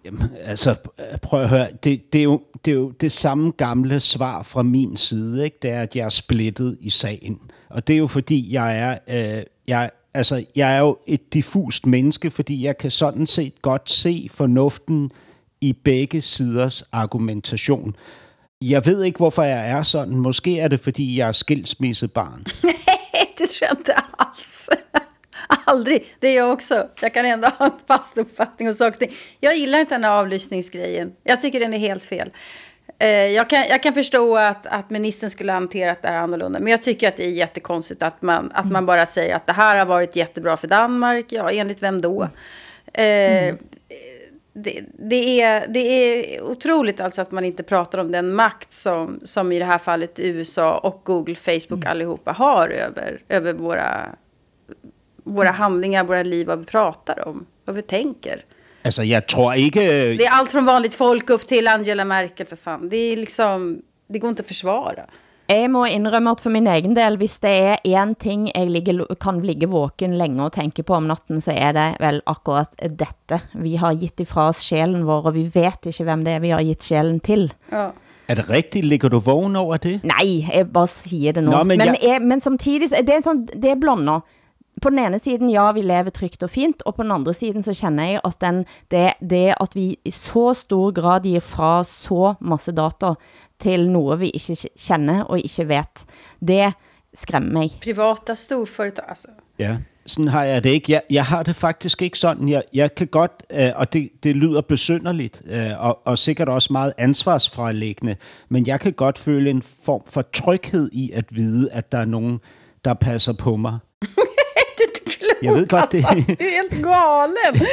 [SPEAKER 7] Jamen, altså, øh, prøv at høre, det, det, er jo, det er jo det samme gamle svar fra min side, ikke? det er, at jeg er splittet i sagen. Og det er jo fordi, jeg er, øh, jeg altså, jeg er jo et diffust menneske, fordi jeg kan sådan set godt se fornuften i begge siders argumentation. Jeg ved ikke, hvorfor jeg er sådan. Måske er det, fordi jeg er skilsmissebarn.
[SPEAKER 8] Det tror jeg da også. Aldrig. Det är jag också. Jag kan ändå ha en fast uppfattning om saker. Jag gillar inte den här avlyssningsgrejen. Jag tycker den är helt fel. Eh, Jag kan, jag kan förstå att, att ministern skulle ha hanterat det här annorlunda. Men jag tycker att det är jättekonstigt att man, att man bara säger att det här har varit jättebra för Danmark. Ja, enligt vem då? Eh, det, det, är, det är otroligt alltså att man inte pratar om den makt som, som i det här fallet USA och Google, Facebook allihopa har över, över våra, våra handlingar, våra liv, vad vi pratar om, vad vi tänker.
[SPEAKER 7] Altså, jeg tror ikke...
[SPEAKER 8] Det är allt från vanligt folk upp till Angela Merkel för fan. Det är liksom, det går inte att försvara.
[SPEAKER 3] Jeg må indrømme at for min egen del, hvis det er en ting jeg ligger, kan ligge våken længe og tænke på om natten, så er det vel akkurat dette. Vi har gitt ifra oss sjælen vår, og vi vet ikke hvem det er, vi har gitt sjælen til.
[SPEAKER 8] Ja.
[SPEAKER 7] Er det rigtigt? Ligger du vågen over det?
[SPEAKER 3] Nej, jeg bare siger det nu.
[SPEAKER 7] Nå, men
[SPEAKER 3] men,
[SPEAKER 7] jeg-
[SPEAKER 3] jeg... men samtidig, det er, sådan, det er blonder. På den ene siden, ja, vi lever trygt og fint, og på den andre siden så kjenner jeg at den, det, det at vi i så stor grad gir fra så masse data til noe vi ikke kjenner og ikke vet, det skræmmer mig.
[SPEAKER 8] Privata storföretag, alltså.
[SPEAKER 7] Ja, sådan har jeg det ikke. Jeg, jeg har det faktisk ikke sådan. Jeg, jeg kan godt, øh, og det, det lyder besynderligt, øh, og, og sikkert også meget ansvarsfralæggende, men jeg kan godt føle en form for tryghed i at vide, at der er nogen, der passer på mig. Jeg ved godt, det...
[SPEAKER 8] Alltså, du är helt galen.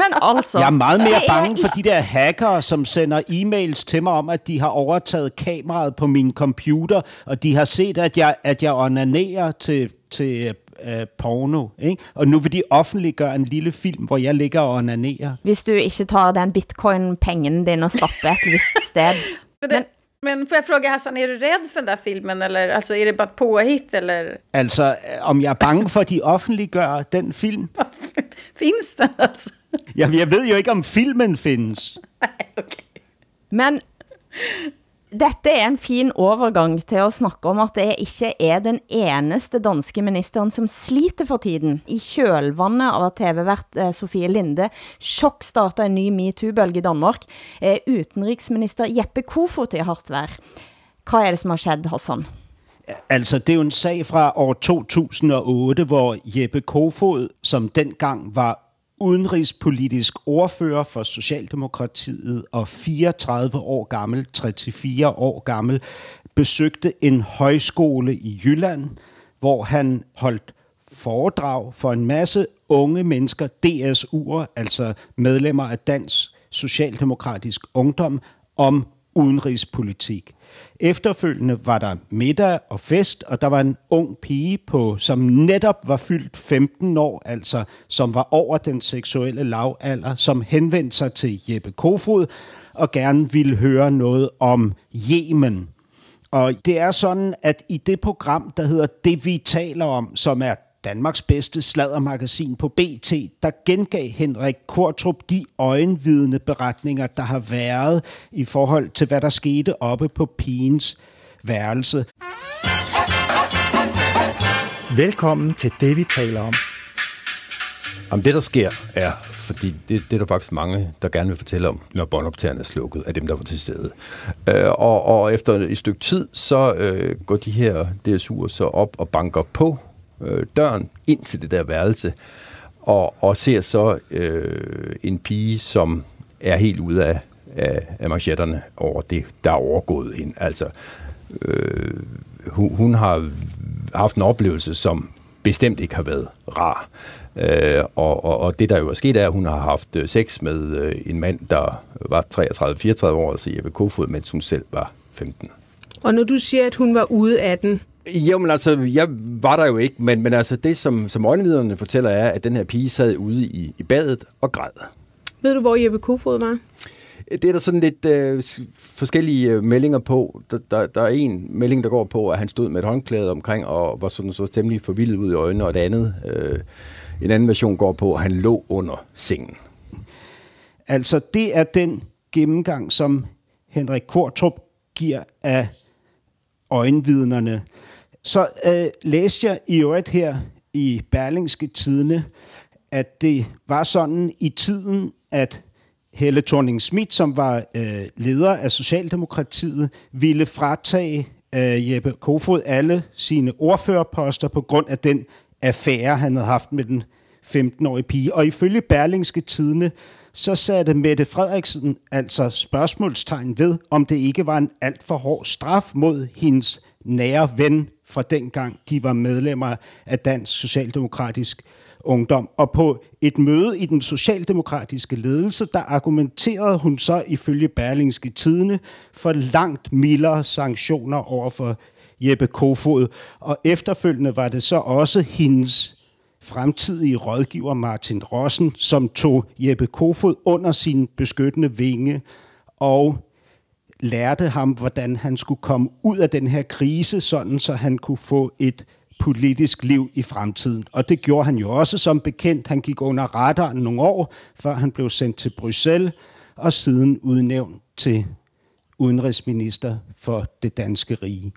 [SPEAKER 3] Men altså...
[SPEAKER 7] Jeg er meget mere
[SPEAKER 3] det er
[SPEAKER 7] bange for de der hackere, som sender e-mails til mig om, at de har overtaget kameraet på min computer, og de har set, at jeg, at jeg onanerer til, til øh, porno. Ikke? Og nu vil de offentliggøre en lille film, hvor jeg ligger og onanerer.
[SPEAKER 3] Hvis du ikke tar den bitcoin-pengen din og stapper et vist sted.
[SPEAKER 8] Men, men får jag fråga Hassan, är du rädd för den där filmen? Eller alltså, är det bara ett påhitt? Eller
[SPEAKER 7] øh, om jeg er bange for, at de offentliggør den film?
[SPEAKER 8] finns den alltså?
[SPEAKER 7] Jeg, jeg ved jo ikke, om filmen findes.
[SPEAKER 3] Men dette er en fin overgang til at snakke om, at det ikke er den eneste danske ministeren, som sliter for tiden. I kjølvandet av at TV-vært eh, Sofie Linde chokstarter en ny MeToo-bølge i Danmark. er utenriksminister Jeppe Kofod i hardt vær. Hvad er det, som har skjedd, Hassan?
[SPEAKER 7] Altså, det er jo en sag fra år 2008, hvor Jeppe Kofod, som dengang var udenrigspolitisk ordfører for Socialdemokratiet og 34 år gammel, 34 år gammel, besøgte en højskole i Jylland, hvor han holdt foredrag for en masse unge mennesker, DSU'er, altså medlemmer af Dansk Socialdemokratisk Ungdom, om udenrigspolitik. Efterfølgende var der middag og fest, og der var en ung pige, på, som netop var fyldt 15 år, altså som var over den seksuelle lavalder, som henvendte sig til Jeppe Kofod og gerne ville høre noget om Yemen. Og det er sådan, at i det program, der hedder Det vi taler om, som er Danmarks bedste sladdermagasin på BT, der gengav Henrik Kortrup de øjenvidende beretninger, der har været i forhold til, hvad der skete oppe på pigens værelse.
[SPEAKER 18] Velkommen til det, vi taler om.
[SPEAKER 19] Om det, der sker, er, fordi det, det er der faktisk mange, der gerne vil fortælle om, når båndoptagerne er slukket af dem, der var til stede. Øh, og, og efter et stykke tid, så øh, går de her DSU'er så op og banker på øh, døren ind til det der værelse, og, og ser så øh, en pige, som er helt ude af, af, af manchetterne over det, der er overgået hende. Altså, øh, hun, hun har haft en oplevelse, som bestemt ikke har været rar. Øh, og, og, og det, der jo er sket, er, at hun har haft øh, sex med øh, en mand, der var 33-34 år, altså Jeppe Kofod, mens hun selv var 15.
[SPEAKER 20] Og når du siger, at hun var ude af den,
[SPEAKER 19] jo, men altså, jeg var der jo ikke, men, men altså, det som, som øjenviderne fortæller er, at den her pige sad ude i, i badet og græd.
[SPEAKER 20] ved du, hvor Jeppe Kofod var?
[SPEAKER 19] Det er der sådan lidt øh, forskellige øh, meldinger på. Der, der, der er en melding, der går på, at han stod med et håndklæde omkring og var sådan så temmelig forvildet ud i øjnene, og det andet, øh, en anden version går på, at han lå under sengen.
[SPEAKER 7] Altså, det er den gennemgang, som Henrik Kortrup giver af øjenvidnerne. Så øh, læste jeg i øvrigt her i Berlingske Tidene, at det var sådan i tiden, at Helle thorning Schmidt, som var øh, leder af Socialdemokratiet, ville fratage øh, Jeppe Kofod alle sine ordførerposter på grund af den affære, han havde haft med den 15-årige pige. Og ifølge Berlingske Tidene, så satte Mette Frederiksen altså spørgsmålstegn ved, om det ikke var en alt for hård straf mod hendes nære ven fra dengang de var medlemmer af Dansk Socialdemokratisk Ungdom. Og på et møde i den socialdemokratiske ledelse, der argumenterede hun så ifølge Berlingske Tidene for langt mildere sanktioner over for Jeppe Kofod. Og efterfølgende var det så også hendes fremtidige rådgiver Martin Rossen, som tog Jeppe Kofod under sin beskyttende vinge og lærte ham, hvordan han skulle komme ud af den her krise, sådan så han kunne få et politisk liv i fremtiden. Og det gjorde han jo også som bekendt. Han gik under radaren nogle år, før han blev sendt til Bruxelles, og siden udnævnt til udenrigsminister for det danske rige.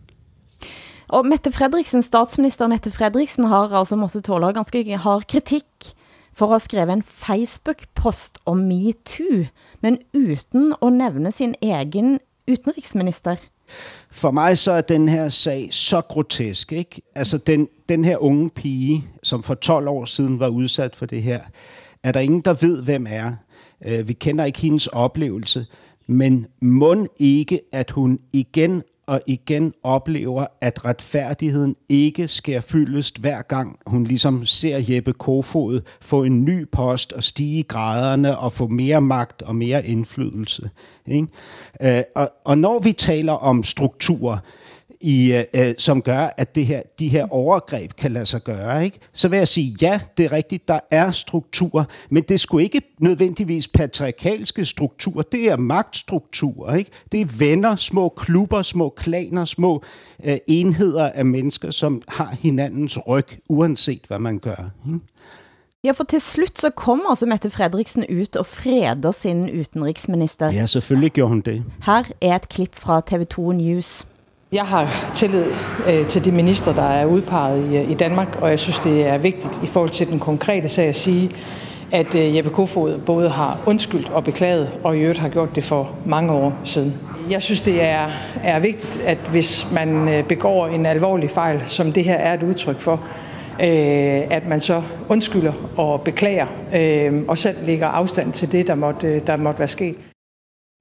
[SPEAKER 3] Og Mette Frederiksen, statsminister Mette Frederiksen, har altså måttet tåle ganske hard kritik for at have skrevet en Facebook-post om MeToo, men uden at nævne sin egen udenrigsminister.
[SPEAKER 7] For mig så er den her sag så grotesk. Ikke? Altså den, den her unge pige, som for 12 år siden var udsat for det her, er der ingen, der ved, hvem er. Øh, vi kender ikke hendes oplevelse, men må ikke, at hun igen og igen oplever, at retfærdigheden ikke sker fyldest hver gang hun ligesom ser Jeppe Kofod få en ny post og stige i graderne og få mere magt og mere indflydelse. Ikke? Øh, og, og når vi taler om strukturer, i, øh, som gør, at det her, de her overgreb kan lade sig gøre. Ikke? Så vil jeg sige, ja, det er rigtigt, der er strukturer, men det skulle ikke nødvendigvis patriarkalske strukturer, det er magtstrukturer. Ikke? Det er venner, små klubber, små klaner, små øh, enheder af mennesker, som har hinandens ryg, uanset hvad man gør. Ikke?
[SPEAKER 3] Ja, for til slut så kom altså Mette Frederiksen ut og freder sin utenriksminister.
[SPEAKER 7] Ja, selvfølgelig gjorde hun det.
[SPEAKER 3] Her er et klip fra TV2 News.
[SPEAKER 4] Jeg har tillid øh, til de minister, der er udpeget i, øh, i Danmark, og jeg synes, det er vigtigt i forhold til den konkrete sag at sige, at øh, Jeppe Kofod både har undskyldt og beklaget, og i øvrigt har gjort det for mange år siden. Jeg synes, det er, er vigtigt, at hvis man øh, begår en alvorlig fejl, som det her er et udtryk for, øh, at man så undskylder og beklager, øh, og selv lægger afstand til det, der måtte, øh, der måtte være sket.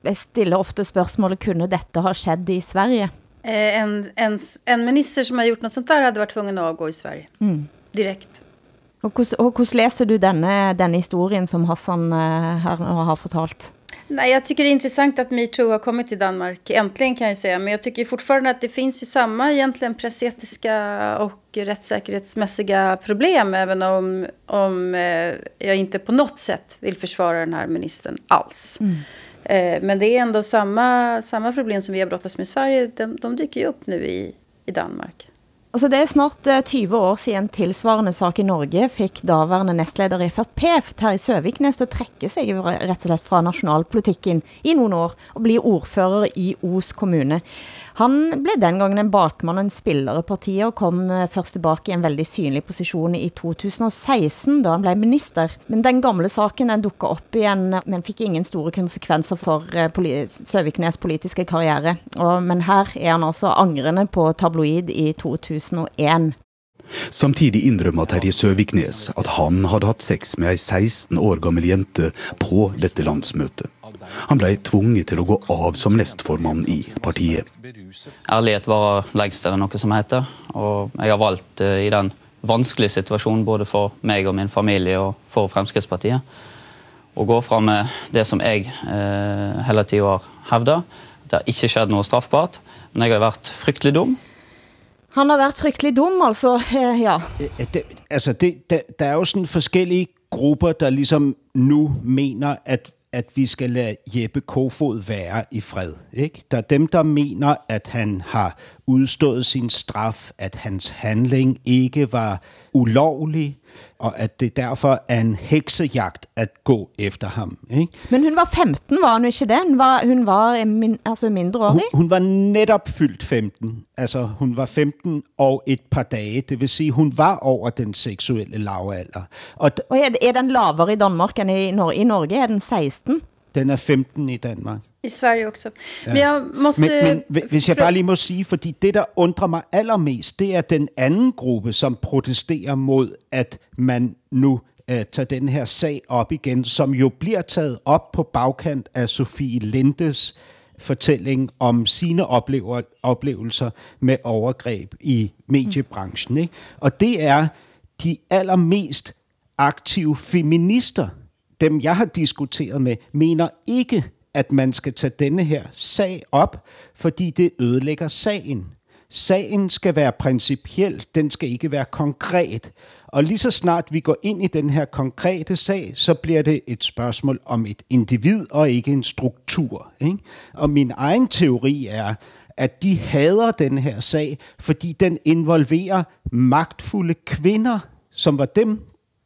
[SPEAKER 3] Jeg stiller ofte spørgsmålet, kunne dette have skjedd i Sverige?
[SPEAKER 8] Eh, en, en, en minister som har gjort något sånt där hade varit tvungen att avgå i Sverige.
[SPEAKER 3] Mm.
[SPEAKER 8] Direkt.
[SPEAKER 3] Og hvordan læser du denne, denne historien, som Hassan uh, har fortalt?
[SPEAKER 8] Nej, jag tycker det är intressant att MeToo har kommit till Danmark. Äntligen kan jag säga. Men jag tycker fortfarande att det finns ju samma egentligen pressetiska och rättssäkerhetsmässiga problem. Även om, om eh, jag inte på något sätt vill försvara den här ministern alls. Mm. Eh, men det är ändå samma, samma problem som vi har brottats med i Sverige. De, de dyker ju upp nu i, i Danmark.
[SPEAKER 3] Altså det er snart eh, 20 år siden tilsvarende sak i Norge fik daværende nestleder i FRP, Terje Søviknes, at trække sig rett og slett fra nationalpolitikken i nogle år og blive ordfører i Os kommune. Han blev den gangen en bakmann og en spiller i partiet og kom eh, først tilbage i en veldig synlig position i 2016, da han blev minister. Men den gamle saken den dukket op igen, men fik ingen store konsekvenser for eh, poli Søviknes politiske karriere. Og, men her er han også angrende på tabloid i 2001.
[SPEAKER 21] Samtidig indrømmer Terje Søviknes at han havde haft sex med en 16 år gammel jente på dette landsmøte. Han ble tvunget til å gå av som nestformann i partiet.
[SPEAKER 22] Ærlighet var lengst, er det noe som heter. Og jeg har valgt uh, i den vanskelige situasjonen både for meg og min familie og for Fremskrittspartiet å gå fra med det som jeg uh, hele tida har hevda. Det har ikke skjedd noe straffbart, men jeg har vært fryktelig dum.
[SPEAKER 3] Han har været frygtelig dum, altså, ja.
[SPEAKER 7] Det, altså, det, der, der er jo sådan forskellige grupper, der ligesom nu mener, at at vi skal lade Jeppe Kofod være i fred. Ikke? Der er dem, der mener, at han har udstået sin straf, at hans handling ikke var ulovlig, og at det derfor er en heksejagt at gå efter ham. Ikke?
[SPEAKER 3] Men hun var 15, var hun ikke det? Hun var, hun var min, altså mindreårig?
[SPEAKER 7] Hun, hun var netop fyldt 15. Altså hun var 15 og et par dage. Det vil sige, hun var over den seksuelle lavalder.
[SPEAKER 3] Og, og er, er den lavere i Danmark end i, Nor i Norge? Er den 16?
[SPEAKER 7] Den er 15 i Danmark.
[SPEAKER 8] I Sverige også. Men jeg måste...
[SPEAKER 7] Men, men hvis jeg bare lige må sige, fordi det, der undrer mig allermest, det er den anden gruppe, som protesterer mod, at man nu uh, tager den her sag op igen, som jo bliver taget op på bagkant af Sofie Lindes fortælling om sine oplever, oplevelser med overgreb i mediebranchen. Ikke? Og det er de allermest aktive feminister, dem jeg har diskuteret med, mener ikke, at man skal tage denne her sag op, fordi det ødelægger sagen. Sagen skal være principiel, den skal ikke være konkret. Og lige så snart vi går ind i den her konkrete sag, så bliver det et spørgsmål om et individ og ikke en struktur. Ikke? Og min egen teori er, at de hader den her sag, fordi den involverer magtfulde kvinder, som var dem,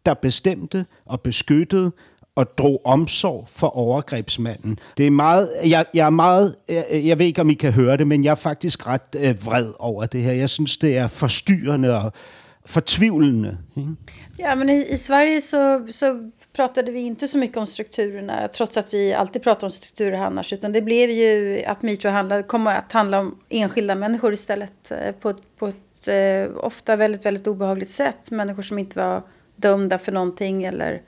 [SPEAKER 7] der bestemte og beskyttede og drog omsorg for overgrebsmanden. Det er meget, jeg, jeg er meget, jeg, jeg ved ikke om I kan høre det, men jeg er faktisk ret øh, vred over det her. Jeg synes det er forstyrrende og fortvivlende. Ikke?
[SPEAKER 8] Ja, men i, i Sverige så, så pratade vi inte så mycket om strukturerna, trots att vi alltid pratar om strukturer annars, utan det blev ju att metoo handlade, kom att handla om enskilda människor istället eh, på, på ett eh, ofta väldigt, väldigt obehagligt sätt. Människor som inte var dömda för någonting eller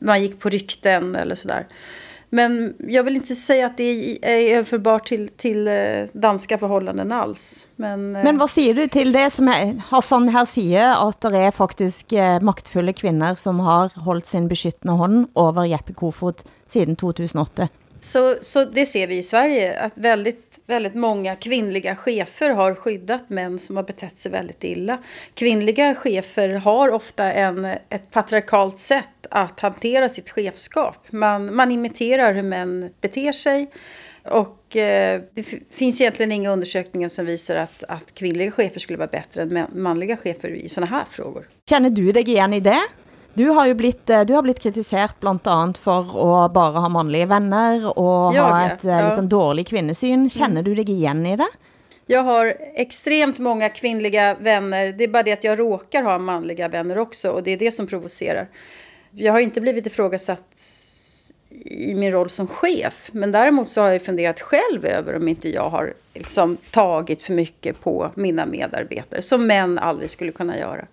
[SPEAKER 8] man gick på rykten eller sådär. Men jag vill inte säga att det är överförbart till, till eh, danska förhållanden alls. Men,
[SPEAKER 3] eh, Men vad säger du till det som Hassan här säger, att det är faktiskt eh, maktfulla kvinnor som har hållit sin beskyttende hånd över Jeppe Kofod sedan 2008?
[SPEAKER 8] Så, så det ser vi i Sverige, att väldigt, väldigt många kvinnliga chefer har skyddat män som har betett sig väldigt illa. Kvinnliga chefer har ofta en, ett patriarkalt sätt att hantera sitt chefskap. Man, man imiterar hur män beter sig. Och eh, det finns egentligen inga undersökningar som visar att, att kvinnliga chefer skulle vara bättre än manliga chefer i sådana här frågor.
[SPEAKER 3] Känner du dig igen i det? Du har ju blivit, eh, du har blivit kritiserat bland annat för att bara ha manliga vänner och
[SPEAKER 8] Jag,
[SPEAKER 3] ha ett eh,
[SPEAKER 8] ja.
[SPEAKER 3] liksom, dålig kvinnosyn. Känner
[SPEAKER 8] Mm.
[SPEAKER 3] du dig igen i det?
[SPEAKER 8] Jag har extremt många kvinnliga vänner. Det är bara det att jag råkar ha manliga vänner också. Och det är det som provocerar. Jag har inte blivit ifrågasatt i min roll som chef. Men däremot så har jag funderat själv över om inte jag har liksom tagit för mycket på mina medarbetare. Som män aldrig skulle kunna göra.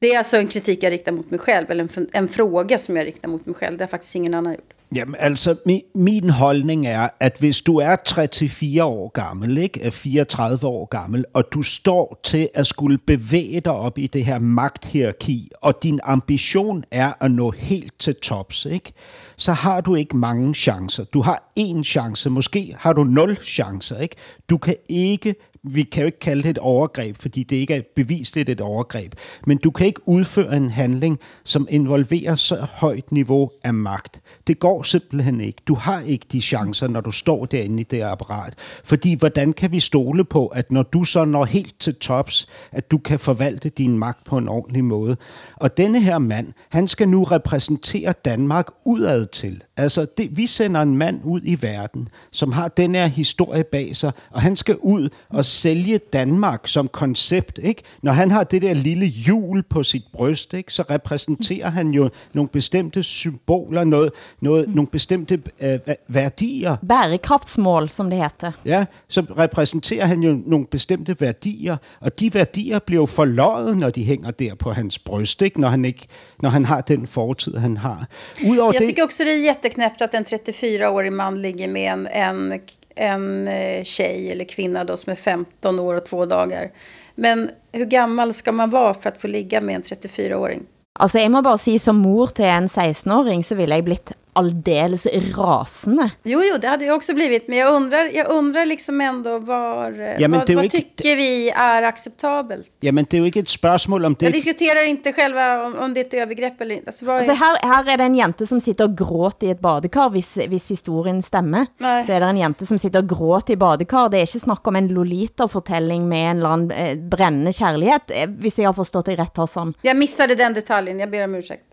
[SPEAKER 8] Det är alltså en kritik jag riktar mot mig själv. Eller en, en fråga som jag riktar mot mig själv. Det har faktiskt ingen annan gjort.
[SPEAKER 7] Jamen altså, min, min holdning er, at hvis du er 34 år gammel, ikke, eh, er 34 år gammel, og du står til at skulle bevæge dig op i det her magthierarki, og din ambition er at nå helt til tops, ikke, så har du ikke mange chancer. Du har én chance, måske har du nul chancer. Ikke? Du kan ikke vi kan jo ikke kalde det et overgreb, fordi det ikke er bevisligt et overgreb, men du kan ikke udføre en handling, som involverer så højt niveau af magt. Det går simpelthen ikke. Du har ikke de chancer, når du står derinde i det apparat. Fordi hvordan kan vi stole på, at når du så når helt til tops, at du kan forvalte din magt på en ordentlig måde? Og denne her mand, han skal nu repræsentere Danmark udad til. Altså, det, vi sender en mand ud i verden, som har den her historie bag sig, og han skal ud og sælge Danmark som koncept. Ikke? Når han har det der lille hjul på sit bryst, ikke, så repræsenterer han jo nogle bestemte symboler, noget, noget, nogle bestemte øh, værdier.
[SPEAKER 3] Bærekraftsmål, som det heter.
[SPEAKER 7] Ja, så repræsenterer han jo nogle bestemte værdier, og de værdier bliver jo forløjet, når de hænger der på hans bryst, ikke? Når, han ikke, når han har den fortid, han har.
[SPEAKER 8] Udover Jag det... tycker också det är jätteknäppt att en 34-årig man ligger med en, en, en eh, tjej eller kvinna då som är 15 år och två dagar. Men hur gammal ska man vara för att få ligga med en 34-åring?
[SPEAKER 3] Altså, jeg må bare sige, som mor til en 16-åring, så ville jeg blitt aldeles rasende.
[SPEAKER 8] Jo, jo, det hade jag också blivit. Men jag undrar, jag undrar liksom ändå var,
[SPEAKER 7] Ja, men
[SPEAKER 8] vad,
[SPEAKER 7] är ju
[SPEAKER 8] vad
[SPEAKER 7] inte-
[SPEAKER 8] tycker vi är acceptabelt?
[SPEAKER 7] Jamen, det er jo ikke et spørgsmål om
[SPEAKER 8] Jag
[SPEAKER 7] det.
[SPEAKER 8] diskuterar inte själva om, om det är ett övergrepp eller inte. Alltså, vad är...
[SPEAKER 3] Her, her er det en jente som sitter og gråter i et badekar, hvis, hvis historien stemmer.
[SPEAKER 8] Nej.
[SPEAKER 3] Så er det en jente som sitter og gråter i badekar. Det er ikke snakk om en Lolita-fortelling med en eller annen eh, brændende kærlighed, eh, hvis jeg har forstået det ret, Hassan.
[SPEAKER 8] Jag missade den detaljen, jag ber om ursäkt.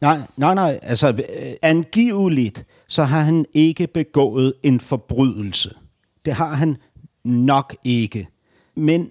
[SPEAKER 7] Nej, nej, nej. Altså, øh, angiveligt, så har han ikke begået en forbrydelse. Det har han nok ikke. Men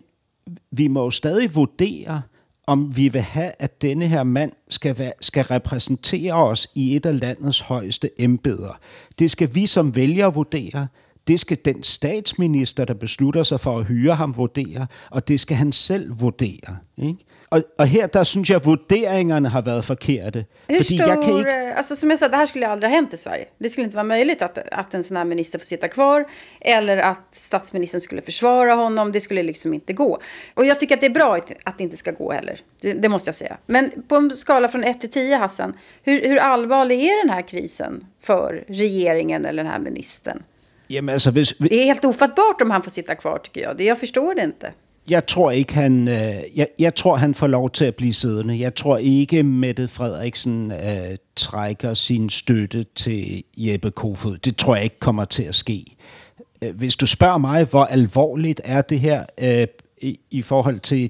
[SPEAKER 7] vi må jo stadig vurdere, om vi vil have, at denne her mand skal, være, skal repræsentere os i et af landets højeste embeder. Det skal vi som vælgere vurdere. Det skal den statsminister, der beslutter sig for at hyre ham, vurdere, og det skal han selv vurdere. Ikke? Og, og her, der synes jeg, at vurderingerne har været forkerte.
[SPEAKER 8] Hur
[SPEAKER 7] Fordi
[SPEAKER 8] stor,
[SPEAKER 7] jeg kan ikke,
[SPEAKER 8] eh, alltså som jag sa, det här skulle aldrig ha hänt i Sverige. Det skulle inte vara möjligt att, att en sån här minister får sitta kvar eller att statsministern skulle försvara honom. Det skulle liksom inte gå. Och jag tycker att det är bra att, att det inte ska gå heller. Det, det måste jag säga. Men på en skala från 1 till 10, Hassan, hur, hur allvarlig är den här krisen för regeringen eller den här ministern?
[SPEAKER 7] Jamen altså, hvis,
[SPEAKER 8] Det är helt ofattbart om han får sitta kvar, tycker jag. Det, jag förstår det inte.
[SPEAKER 7] jeg tror ikke, han, øh, jeg, jeg tror, han får lov til at blive siddende. Jeg tror ikke, Mette Frederiksen øh, trækker sin støtte til Jeppe Kofod. Det tror jeg ikke kommer til at ske. Øh, Hvis du spørger mig, hvor alvorligt er det her øh, i, i forhold til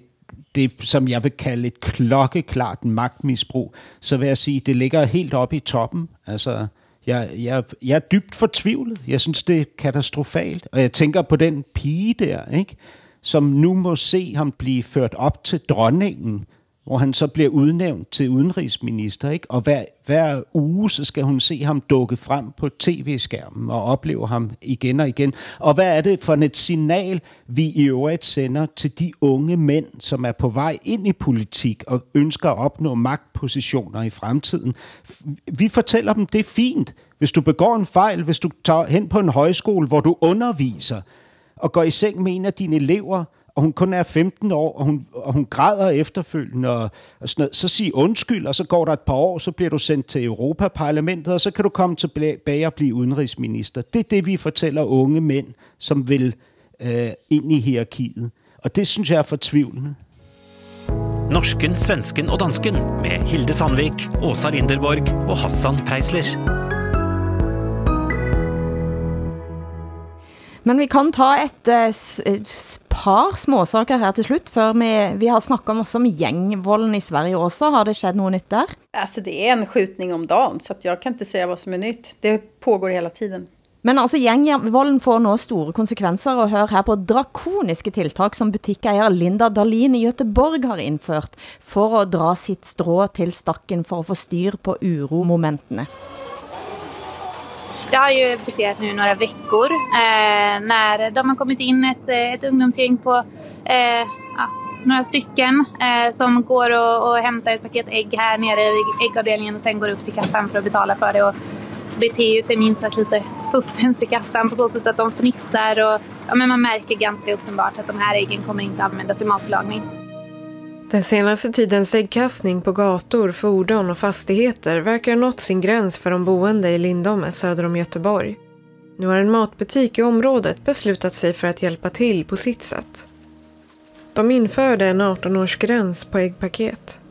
[SPEAKER 7] det, som jeg vil kalde et klokkeklart magtmisbrug, så vil jeg sige, det ligger helt oppe i toppen. Altså, jeg, jeg, jeg er dybt fortvivlet. Jeg synes, det er katastrofalt. Og jeg tænker på den pige der, ikke? som nu må se ham blive ført op til dronningen, hvor han så bliver udnævnt til udenrigsminister. Ikke? Og hver, hver uge, så skal hun se ham dukke frem på tv-skærmen og opleve ham igen og igen. Og hvad er det for et signal, vi i øvrigt sender til de unge mænd, som er på vej ind i politik og ønsker at opnå magtpositioner i fremtiden? Vi fortæller dem, det er fint. Hvis du begår en fejl, hvis du tager hen på en højskole, hvor du underviser, og går i seng med en af dine elever, og hun kun er 15 år, og hun, og hun græder efterfølgende, og, og sådan noget, så sig undskyld, og så går der et par år, så bliver du sendt til Europaparlamentet, og så kan du komme tilbage og blive udenrigsminister. Det er det, vi fortæller unge mænd, som vil øh, ind i hierarkiet. Og det synes jeg er fortvivlende.
[SPEAKER 2] Norsken, svensken og dansken med Hilde Sandvik, Åsa Linderborg og Hassan Preisler.
[SPEAKER 3] Men vi kan ta et s- par småsaker her til slut, før vi, vi har snakket om, om gängvolden i Sverige også. Har det skett något nytt där?
[SPEAKER 8] Alltså det är en skjutning om dagen, så att jag kan inte säga vad som är nytt. Det pågår hela tiden.
[SPEAKER 3] Men altså, gjengvolden får nå store konsekvenser, og hør her på drakoniske tiltak, som butikkeier Linda Dahlin i Göteborg har innført, for at dra sitt strå til stakken for at få styr på uromomentene.
[SPEAKER 23] Det har ju passerat nu några veckor eh, när de har kommit in ett, eh, ett ungdomsgäng på eh, ja, några stycken eh, som går och, och hämtar ett paket ägg här nere i äggavdelningen och sen går upp till kassan för att betala för det. Och beter sig minst sagt lite fuffens i kassan på så sätt att de fnissar och ja, men man märker ganska uppenbart att de här äggen kommer inte användas i matlagning.
[SPEAKER 24] Den senaste tidens äggkastning på gator, fordon och fastigheter verkar ha nått sin gräns för de boende i Lindome söder om Göteborg. Nu har en matbutik i området beslutat sig för att hjälpa till på sitt sätt. De införde en 18-årsgräns på äggpaket.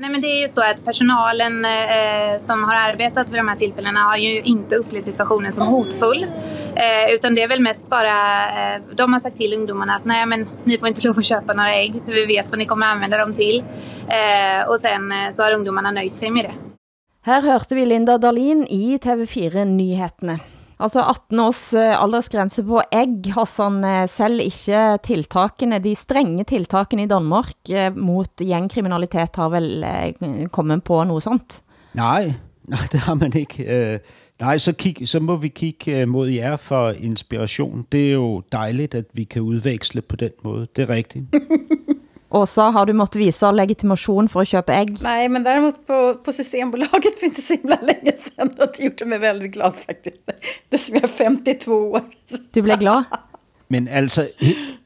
[SPEAKER 23] Nej, men det är ju så att personalen eh, som har arbetat vid de här tillfällena har ju inte upplevt situationen som hotfull. Eh, utan det är väl mest bara, eh, de har sagt till ungdomarna att nej men ni får inte lov att köpa några ägg för vi vet vad ni kommer använda dem till. Eh, och sen eh, så har ungdomarna nöjt sig med det.
[SPEAKER 3] Här hörte vi Linda Dahlin i TV4 Nyheterna. Altså 18 års eh, aldersgrense på egg, Hassan, eh, selv ikke tiltakene, de strenge tiltakene i Danmark eh, mot gjengkriminalitet har vel kommet på noe sånt?
[SPEAKER 7] Nej, nej, det har man ikke. Nej, så, kig, så må vi kigge mod jer for inspiration. Det er jo dejligt, at vi kan udveksle på den måde. Det er rigtigt.
[SPEAKER 3] Åsa, har du måttet visa legitimation för att köpa ägg?
[SPEAKER 8] Nej, men däremot på, på Systembolaget för inte så himla länge sedan. Det gjorde mig väldigt glad faktiskt. Det som jag är 52 år.
[SPEAKER 3] Du blev glad?
[SPEAKER 7] Men altså,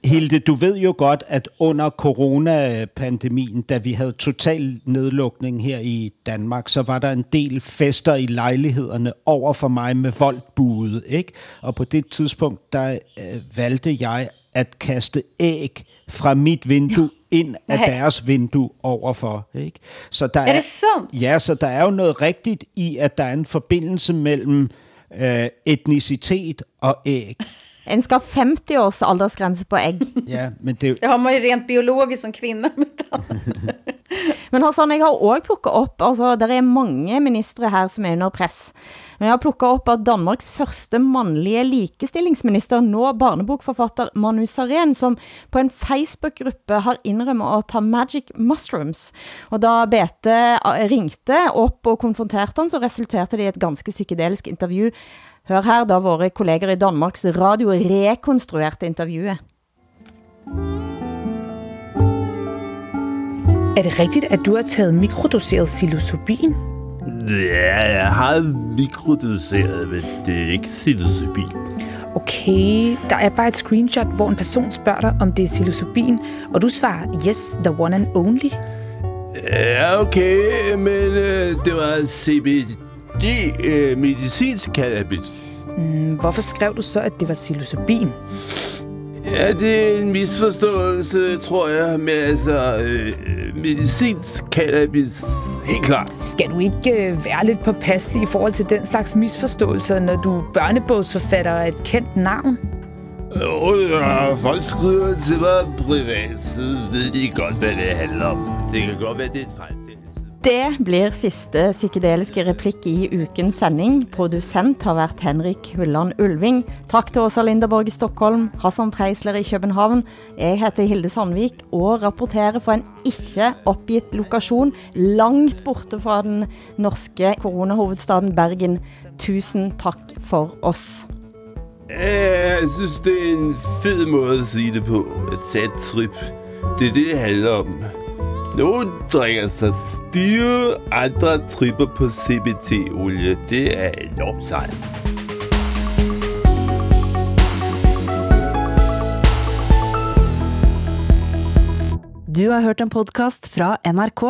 [SPEAKER 7] Hilde, du ved jo godt, at under coronapandemien, da vi havde total nedlukning her i Danmark, så var der en del fester i lejlighederne over for mig med voldbuet, ikke? Og på det tidspunkt, der øh, valgte jeg at kaste æg fra mit vindue ja. ind af
[SPEAKER 8] Nej.
[SPEAKER 7] deres vindue overfor. Ikke? Så der
[SPEAKER 8] Er det sandt?
[SPEAKER 7] Ja, så der er jo noget rigtigt i, at der er en forbindelse mellem øh, etnicitet og æg.
[SPEAKER 3] En skal have 50 års aldersgrænse på æg.
[SPEAKER 7] Ja, men det,
[SPEAKER 8] Det har man ju rent biologiskt som kvinna.
[SPEAKER 3] Men Hassan, jeg har også plukket op, altså der er mange ministre her som er under press. Men jeg har plukket op at Danmarks første mandlige likestillingsminister, nå barnebokforfatter Manu Saren, som på en Facebook-gruppe har indrømmet at ta magic mushrooms. Og da BT eh, ringte op og konfronterte han, så resulterte det i et ganske psykedelisk interview. Hør her da vores kolleger i Danmarks Radio rekonstruerte interviewet.
[SPEAKER 25] Er det rigtigt, at du har taget mikrodoseret psilocybin?
[SPEAKER 26] Ja, jeg har mikrodoseret, men det er ikke psilocybin.
[SPEAKER 25] Okay, der er bare et screenshot, hvor en person spørger dig, om det er psilocybin, og du svarer, yes, the one and only.
[SPEAKER 26] Ja, okay, men øh, det var CBD, øh, medicinsk cannabis.
[SPEAKER 25] Mm, hvorfor skrev du så, at det var psilocybin?
[SPEAKER 26] Ja, det er en misforståelse, tror jeg, men altså, øh, medicinsk cannabis, helt klart.
[SPEAKER 25] Skal du ikke øh, være lidt påpasselig i forhold til den slags misforståelser, når du er børnebogsforfatter og et kendt navn?
[SPEAKER 26] Og ja, folk skriver til mig privat, så ved de godt, hvad det handler om. Det kan godt være, det er et fejl.
[SPEAKER 3] Det blir sidste psykedeliske replik i ukens sending. Producent har været Henrik Hulland Ulving. Tak til Åsa Linderborg i Stockholm, Hassan Preisler i København. Jeg heter Hilde Sandvik og rapporterer fra en ikke opgivet lokation langt borte fra den norske coronahovedstaden Bergen. Tusen tak for os.
[SPEAKER 26] Jeg synes, det er en fed måde at sige det på. At tage et trip. Det er det, det handler om. Nogle drikker sig stive, andre tripper på CBT-olie. Det er enormt sejt.
[SPEAKER 27] Du har hørt en podcast fra NRK.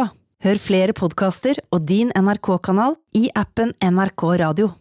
[SPEAKER 27] Hør flere podcaster og din NRK-kanal i appen NRK Radio.